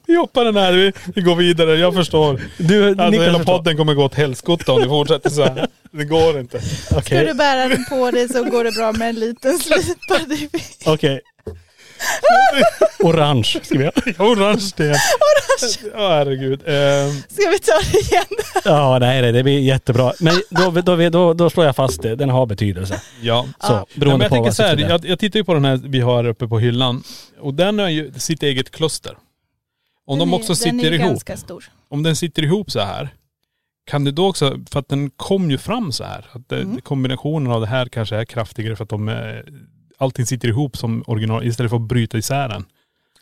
Vi hoppar den här, vi, vi går vidare. Jag förstår. Du, Alltså Niklas hela förstår. podden kommer gå åt helskotta om det fortsätter så här. Det går inte. Ska Okej, du bära den på dig så går det bra med en liten slipad i okej. Orange skriver jag. Orange sten. Ja herregud. Eh, Ska vi ta det igen? Ja, nej, nej, det blir jättebra. Men då, då, då, då slår jag fast det, den har betydelse. ja. Så, Nej, beroende men jag på vad så här, är. jag, jag tittar ju på den här vi har uppe på hyllan. Och den har ju sitt eget kluster. Om Den de är- också Den är sitter ju ihop. ganska stor. Om den sitter ihop så här. Kan du då också, för att den kom ju fram så här. Att det, Mm. kombinationen av det här kanske är kraftigare för att de, eh, allting sitter ihop som original istället för att bryta isär den.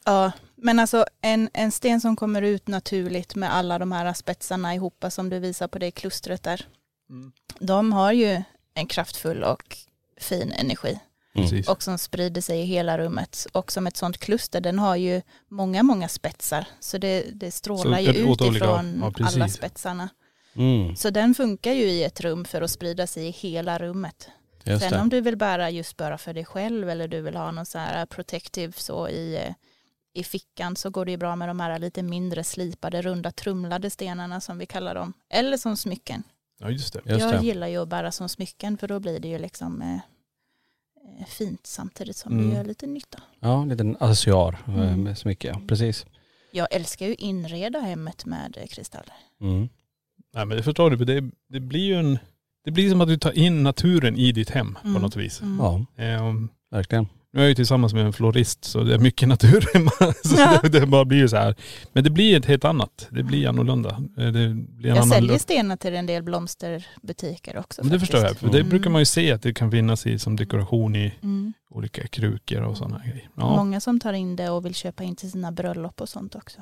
Ja, men alltså en, en sten som kommer ut naturligt med alla de här spetsarna ihop som du visar på det klustret där. Mm. De har ju en kraftfull och fin energi Mm. Och som sprider sig i hela rummet. Och som ett sånt kluster, den har ju många, många spetsar. Så det, det strålar Så ju utifrån ja, alla spetsarna. Mm, Så den funkar ju i ett rum för att sprida sig i hela rummet. Just Sen det. om du vill bära just bara för dig själv eller du vill ha någon så här protective så i, eh, i fickan så går det ju bra med de här lite mindre slipade runda trumlade stenarna som vi kallar dem. Eller som smycken. Ja just det. Just jag det. gillar ju att bära som smycken för då blir det ju liksom eh, eh, fint samtidigt som Mm. det gör lite nytta. Ja, en liten accessoar eh, Mm. med ja. Precis. Jag älskar ju inreda hemmet med kristaller. Mm. Nej men det förstår du, för det, det blir ju en, det blir som att du tar in naturen i ditt hem på Mm. något vis. Mm. Ja, Eh, verkligen. nu är jag ju tillsammans med en florist så det är mycket natur hemma. Så Ja. det, det bara blir ju så här. Men det blir ett helt annat. Det blir annorlunda. Eh, Det blir en Jag annan säljer stenar till en del blomsterbutiker också. Men det faktiskt. förstår jag. För det Mm. brukar man ju se att det kan finnas i som dekoration i Mm. olika krukor och sådana grejer. Ja. Många som tar in det och vill köpa in till sina bröllop och sånt också.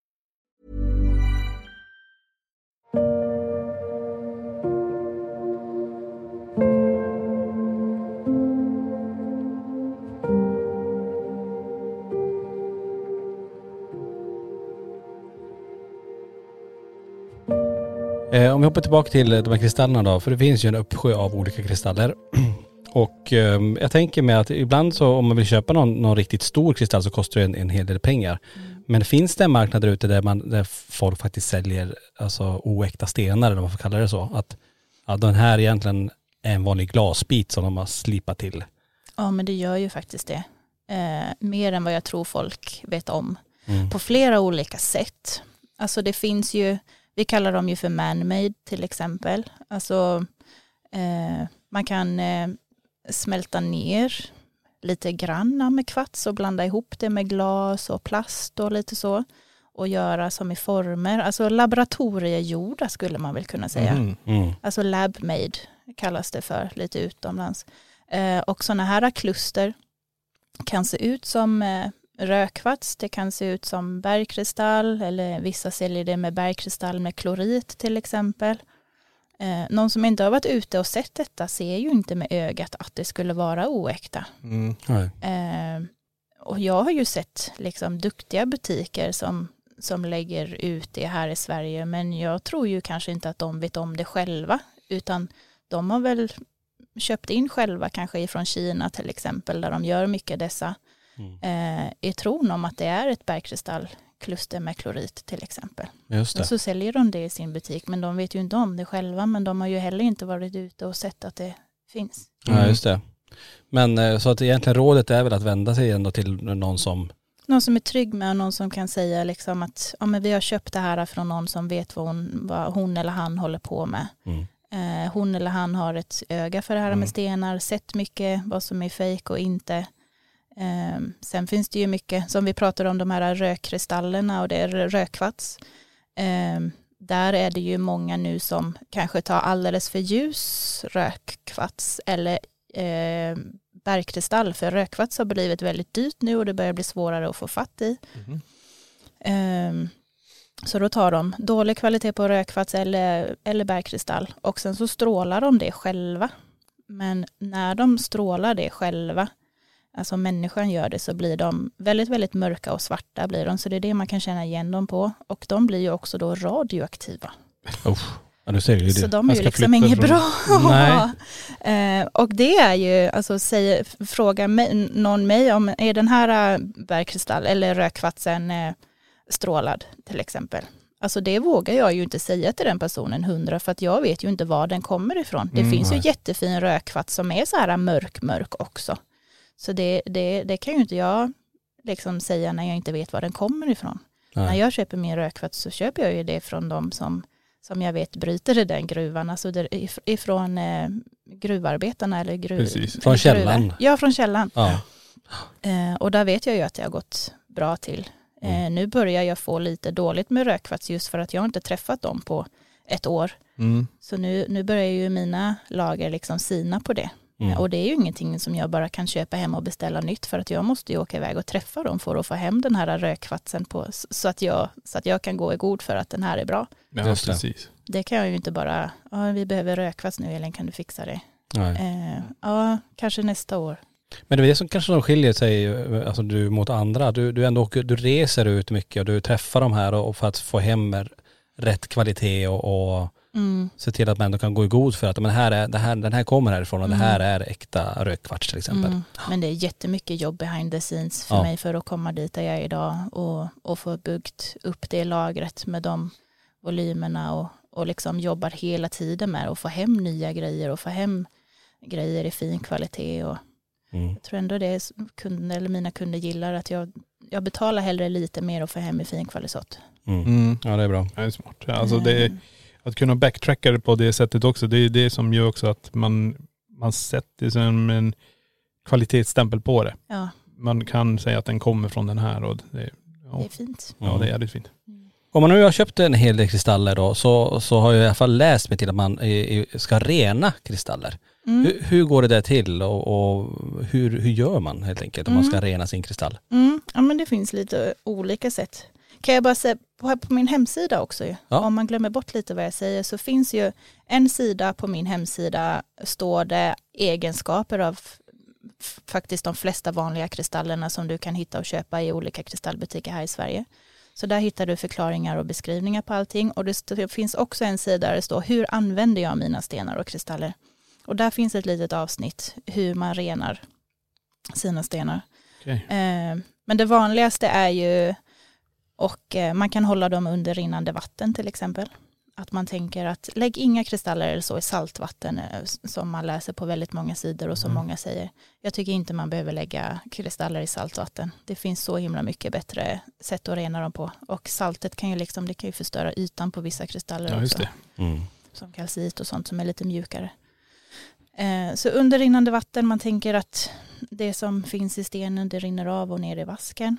Eh, om vi hoppar tillbaka till de här kristallerna då, för det finns ju en uppsjö av olika kristaller. Och ehm, jag tänker mig att ibland så om man vill köpa någon, någon riktigt stor kristall så kostar det en, en hel del pengar. Men finns det en marknad där ute där, man, där folk faktiskt säljer alltså oäkta stenar eller vad man får kalla det så? Att ja, den här egentligen är en vanlig glasbit som de har slipat till. Ja men det gör ju faktiskt det. Eh, mer än vad jag tror folk vet om. Mm. På flera olika sätt. Alltså det finns ju, vi kallar dem ju för man-made till exempel. Alltså eh, man kan eh, smälta ner lite granna med kvarts och blanda ihop det med glas och plast och lite så. Och göra som i former, alltså laboratoriegjorda skulle man väl kunna säga. Mhm. Mm. Alltså lab made kallas det för lite utomlands. Eh, och sådana här kluster kan se ut som eh, rökvarts, det kan se ut som bergkristall eller vissa säljer det med bergkristall med klorit till exempel. Eh, någon som inte har varit ute och sett detta ser ju inte med ögat att det skulle vara oäkta. Mm. Eh, och jag har ju sett liksom duktiga butiker som, som lägger ut det här i Sverige men jag tror ju kanske inte att de vet om det själva utan de har väl köpt in själva kanske ifrån Kina till exempel där de gör mycket dessa Mm. eh, i tron om att det är ett bergkristallkluster med klorit till exempel. Just Och det. så säljer de det i sin butik men de vet ju inte om det själva men de har ju heller inte varit ute och sett att det finns. Ja, just det. Men eh, så att egentligen rådet är väl att vända sig ändå till någon som, Någon som är trygg med och någon som kan säga liksom att ja, men vi har köpt det här från någon som vet vad hon, vad hon eller han håller på med. mm. Eh, hon eller han har ett öga för det här Mm. med stenar, sett mycket vad som är fejk och inte. Eh, sen finns det ju mycket, som vi pratade om de här rökkristallerna och det är rökkvats. Eh, där är det ju många nu som kanske tar alldeles för ljus rökkvats eller eh, bergkristall för rökkvats har blivit väldigt dyrt nu och det börjar bli svårare att få fatt i. Ehm, så då tar de dålig kvalitet på rökkvarts eller, eller bergkristall och sen så strålar de det själva. Men när de strålar det själva, alltså människan gör det, så blir de väldigt, väldigt mörka och svarta blir de. Så det är det man kan känna igen dem på. Och de blir ju också då radioaktiva. Usch. Ja, du ser ju Så det. de är ju liksom inget från- bra. Nej. Eh, och det är ju, alltså säger, frågar mig, någon mig om, är den här eh, bergkristall eller rökkvatsen eh, strålad till exempel? Alltså det vågar jag ju inte säga till den personen hundra för att jag vet ju inte var den kommer ifrån. Det Mm, finns nej. ju jättefin rökkvats som är så här mörk, mörk också. Så det, det, det kan ju inte jag liksom säga när jag inte vet var den kommer ifrån. När Nej. jag köper min rökkvats så köper jag ju det från de som, som jag vet bryter i den gruvan, alltså där, if- ifrån eh, gruvarbetarna eller gruv, Precis. Från källan. Ja, från källan. Ja. Eh, och där vet jag ju att det har gått bra till. Eh, Mm. Nu börjar jag få lite dåligt med rökkvats just för att jag inte träffat dem på ett år. Mm. Så nu, nu börjar ju mina lager liksom sina på det. Mm. Och det är ju ingenting som jag bara kan köpa hem och beställa nytt för att jag måste ju åka iväg och träffa dem för att få hem den här rökkvatsen på, så, att jag, så att jag kan gå i god för att den här är bra. Ja, precis. Det kan jag ju inte bara, ja vi behöver rökkvats nu Elin, kan du fixa det? Nej. Eh, ja, kanske nästa år. Men det är det som kanske som skiljer sig eh, alltså du, mot andra. Du, du, ändå, åker- du reser ut mycket och du träffar de här och, och för att få hem rätt kvalitet och, och Mm. se till att man ändå kan gå i god för att men här är, det här, den här kommer härifrån och det här är äkta rökkvarts till exempel. Mm. Men det är jättemycket jobb behind the scenes för Ja. mig för att komma dit där jag är idag och, och få byggt upp det lagret med de volymerna och, och liksom jobbar hela tiden med att få hem nya grejer och få hem grejer i fin kvalitet och Mm. jag tror ändå det är kunder, eller mina kunder gillar att jag, jag betalar hellre lite mer och får hem i fin kvalitet. Mm. Mm. Ja det är bra. Ja, det är smart. Alltså det är, Mm. Att kunna backtracka det på det sättet också, det är det som gör också att man, man sätter som en kvalitetsstämpel på det. Ja, Man kan säga att den kommer från den här och det, det ja, är fint. ja, det är jävligt fint. Om man nu har köpt en hel del kristaller då så, så har jag i alla fall läst mig till att man ska rena kristaller. Mm. Hur, hur går det där till och, och hur, hur gör man helt enkelt om man ska rena sin kristall? Mm, ja men det finns lite olika sätt. Kan jag bara säga, på, min hemsida också Ja. om man glömmer bort lite vad jag säger, så finns ju en sida på min hemsida, står det egenskaper av faktiskt de flesta vanliga kristallerna som du kan hitta och köpa i olika kristallbutiker här i Sverige. Så där hittar du förklaringar och beskrivningar på allting och det finns också en sida där det står hur använder jag mina stenar och kristaller. Och där finns ett litet avsnitt hur man renar sina stenar. Okej. Eh, Men det vanligaste är ju, och eh, man kan hålla dem under rinnande vatten till exempel. Att man tänker att lägg inga kristaller eller så i saltvatten eh, som man läser på väldigt många sidor och som Mm. många säger. Jag tycker inte man behöver lägga kristaller i saltvatten. Det finns så himla mycket bättre sätt att rena dem på. Och saltet kan ju liksom, det kan ju förstöra ytan på vissa kristaller Ja också. Mm. som kalcit och sånt som är lite mjukare. Eh, Så under rinnande vatten, man tänker att det som finns i stenen det rinner av och ner i vasken.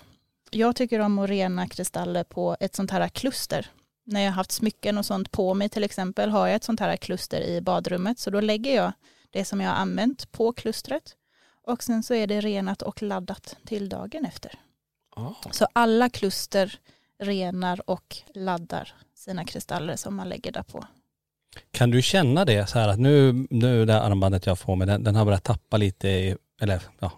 Jag tycker om att rena kristaller på ett sånt här kluster. När jag har haft smycken och sånt på mig till exempel har jag ett sånt här kluster i badrummet. Så då lägger jag det som jag har använt på klustret. Och sen så är det renat och laddat till dagen efter. Så alla kluster renar och laddar sina kristaller som man lägger där på. Kan du känna det så här att nu, nu det armbandet jag får med den, den har börjat tappa lite, i, eller ja,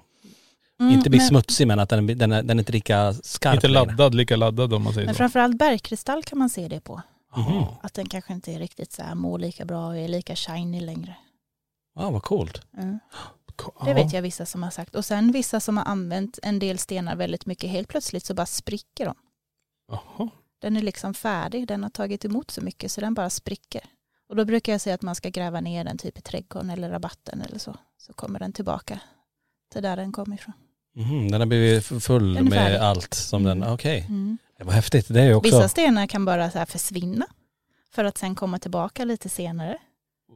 Mm, inte bli men- smutsig men att den, den, är, den är inte lika skarp Inte längre. laddad, lika laddad om man säger Men så. framförallt bergkristall kan man se det på. Mhm. Att den kanske inte är riktigt så här mår lika bra och är lika shiny längre. Ja vad coolt. Mm. Det vet jag vissa som har sagt. Och sen vissa som har använt en del stenar väldigt mycket. Helt plötsligt så bara spricker de. Jaha. Den är liksom färdig. Den har tagit emot så mycket så den bara spricker. Och då brukar jag säga att man ska gräva ner den typ i trädgården eller rabatten eller så. Så kommer den tillbaka till där den kom ifrån. Mhm, den har blivit full Den med färdig. allt som den, Mm. okej. Mm. Det var häftigt. Det är ju också, Vissa stenar kan bara så här försvinna. För att sen komma tillbaka lite senare.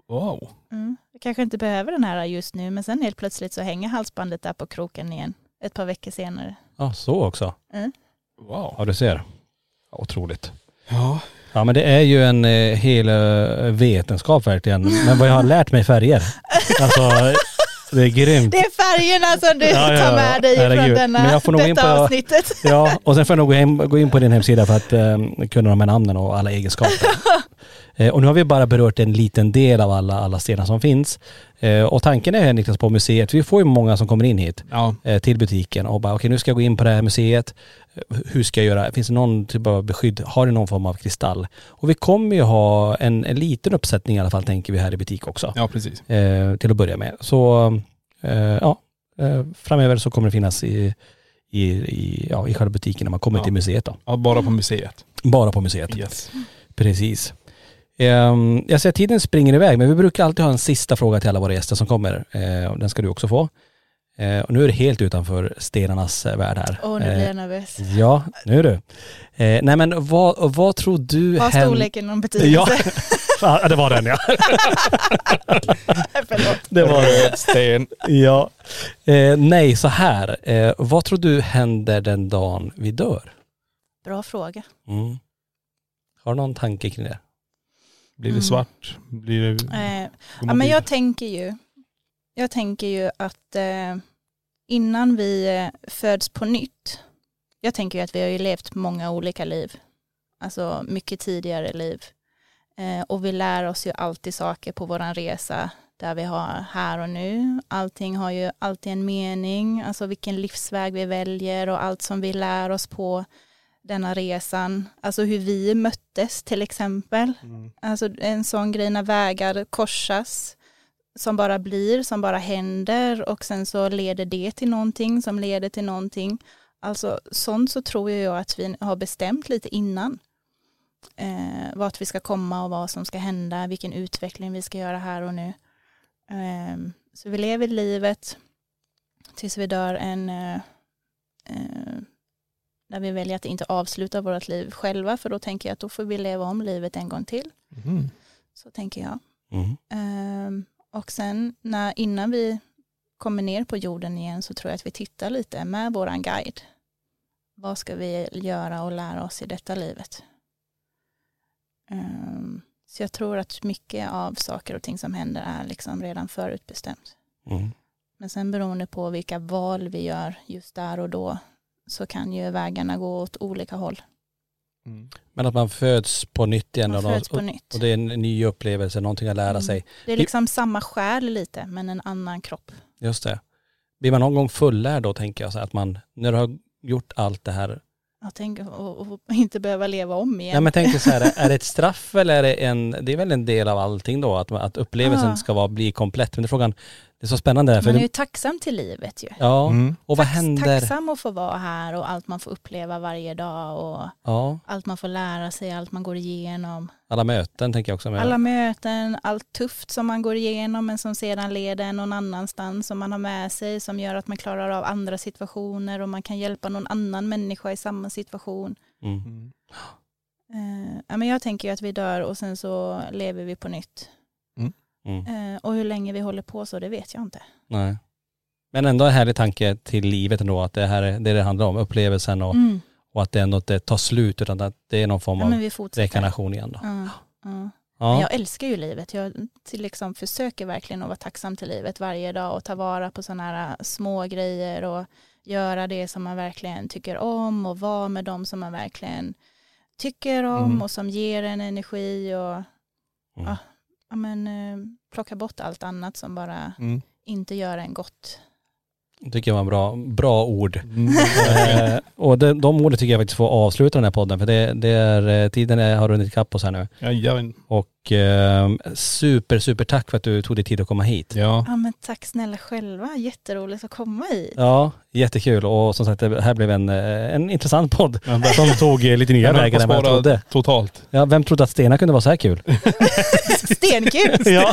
Wow. Mm. Jag kanske inte behöver den här just nu men sen helt plötsligt så hänger halsbandet där på kroken igen. Ett par veckor senare. ja så också. Wow. Ja du ser. Otroligt. Ja. Ja men det är ju en eh, hel eh, vetenskap verkligen. Men vad jag har lärt mig färger. Alltså det är grymt. Det är färgerna som du Ja, ja, tar med dig från Men denna, jag får nog gå in detta på- avsnittet. Ja, och sen får jag nog gå in, gå in på din hemsida för att eh, kunna de här namnen och alla egenskaper. eh, och nu har vi bara berört en liten del av alla, alla stenar som finns. Eh, och tanken är Niklas på museet, vi får ju många som kommer in hit Ja. eh, till butiken och bara okej nu ska jag gå in på det här museet. Eh, Hur ska jag göra? Finns det någon typ av beskydd? Har du någon form av kristall? Och vi kommer ju ha en, en liten uppsättning i alla fall tänker vi här i butik också. ja, precis. Eh, till att börja med. Så eh, ja, framöver så kommer det finnas i, i, i, ja, i själva butiken när man kommer Ja. till museet då. Ja, bara på museet. Bara på museet. Yes. Precis. Ehm, jag ser att tiden springer iväg men vi brukar alltid ha en sista fråga till alla våra gäster som kommer. Och den ska du också få. Eh, och nu är det helt utanför stenarnas värld här. Åh, nu blir jag nervös. Ja, nu är du. Nej men vad, vad tror du Har storleken någon Ja, betydelse? Ja, det var den ja. Förlåt. Det var. Sten. Ja. Eh, nej, så här. Eh, vad tror du händer den dagen vi dör? Bra fråga. Mm. Har du någon tanke kring det? Blir det Mm. svart? Blir det... Eh, ja, men jag tänker ju, jag tänker ju att eh, innan vi eh, föds på nytt, jag tänker ju att vi har ju levt många olika liv, alltså mycket tidigare liv. Eh, och vi lär oss ju alltid saker på våran resa där vi har här och nu. Allting har ju alltid en mening, alltså vilken livsväg vi väljer och allt som vi lär oss på denna resan. Alltså hur vi möttes till exempel. Mm. Alltså en sån grej när vägar korsas som bara blir, som bara händer och sen så leder det till någonting som leder till någonting. Alltså sånt så tror jag att vi har bestämt lite innan. Eh, vart vi ska komma och vad som ska hända, vilken utveckling vi ska göra här och nu. Eh, så vi lever livet tills vi dör en eh, eh, där vi väljer att inte avsluta vårt liv själva för då tänker jag att då får vi leva om livet en gång till. Mm. Så tänker jag. Mm. Ehm, och sen när, innan vi kommer ner på jorden igen så tror jag att vi tittar lite med våran guide. Vad ska vi göra och lära oss i detta livet? Ehm, så jag tror att mycket av saker och ting som händer är liksom redan förutbestämt. Mm. Men sen beroende på vilka val vi gör just där och då så kan ju vägarna gå åt olika håll. Mm. Men att man föds på nytt igen Man och, föds och, nytt. och det är en ny upplevelse, någonting att lära Mm. sig. Det är liksom samma själ lite men en annan kropp. Just det. Blir man någon gång fullärd då tänker jag så här, att man, när du har gjort allt det här, Jag tänker och, och inte behöva leva om igen. ja men tänk så här, är det ett straff eller är det en, det är väl en del av allting då, att, att upplevelsen Ah. ska vara, bli komplett. Men det är frågan, det är så spännande där, för Man är det, ju tacksam till livet ju. ja, Mm. och vad Tack- händer? Tacksam att få vara här och allt man får uppleva varje dag och Ja, allt man får lära sig, allt man går igenom. alla möten tänker jag också med. Alla möten, allt tufft som man går igenom men som sedan leder någon annanstans som man har med sig som gör att man klarar av andra situationer och man kan hjälpa någon annan människa i samma situation. Mm. Eh, ja, men jag tänker ju att vi dör och sen så lever vi på nytt. Mm. Eh, och hur länge vi håller på så, det vet jag inte. Nej. Men ändå en härlig tanke till livet ändå, att det här är det det handlar om, upplevelsen och, Mm. och att det ändå inte tar slut utan att det är någon form Ja, av fortsätter. rekarnation igen då. Ja, ja. Men Ja. jag älskar ju livet. Jag till liksom försöker verkligen att vara tacksam till livet varje dag och ta vara på sådana här små grejer och göra det som man verkligen tycker om och vara med dem som man verkligen tycker om Mm. och som ger en energi och Mm. Ja, men, eh, plocka bort allt annat som bara Mm. inte gör en gott. Det tycker jag var en bra, bra ord. Mm. eh, och de, de orden tycker jag faktiskt får avsluta den här podden för det, det är, eh, tiden är, har runnit ikapp oss här nu. Jajamän. Och eh, super, super tack för att du tog dig tid att komma hit. Ja. Ja men tack snälla själva, jätteroligt att komma hit. Ja, jättekul och som sagt det här blev en, eh, en intressant podd Men som tog eh, lite nya vägar än vad jag trodde. Totalt. Ja, vem trodde att Stena kunde vara så här kul? Stenkul! ja.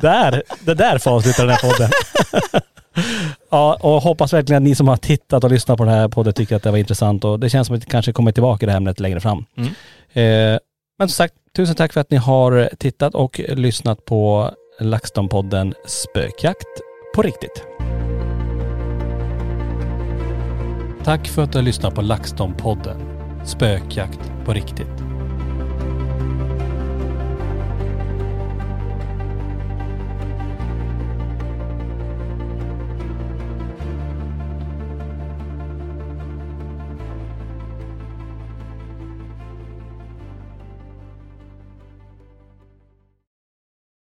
Där, det där får avsluta den här podden. ja, och hoppas verkligen att ni som har tittat och lyssnat på den här podden tycker att det var intressant och det känns som att vi kanske kommer tillbaka i det här ämnet längre fram. Mm. Eh, men som sagt, tusen tack för att ni har tittat och lyssnat på LaxTon-podden Spökjakt på riktigt. Tack för att du har lyssnat på LaxTon-podden Spökjakt på riktigt.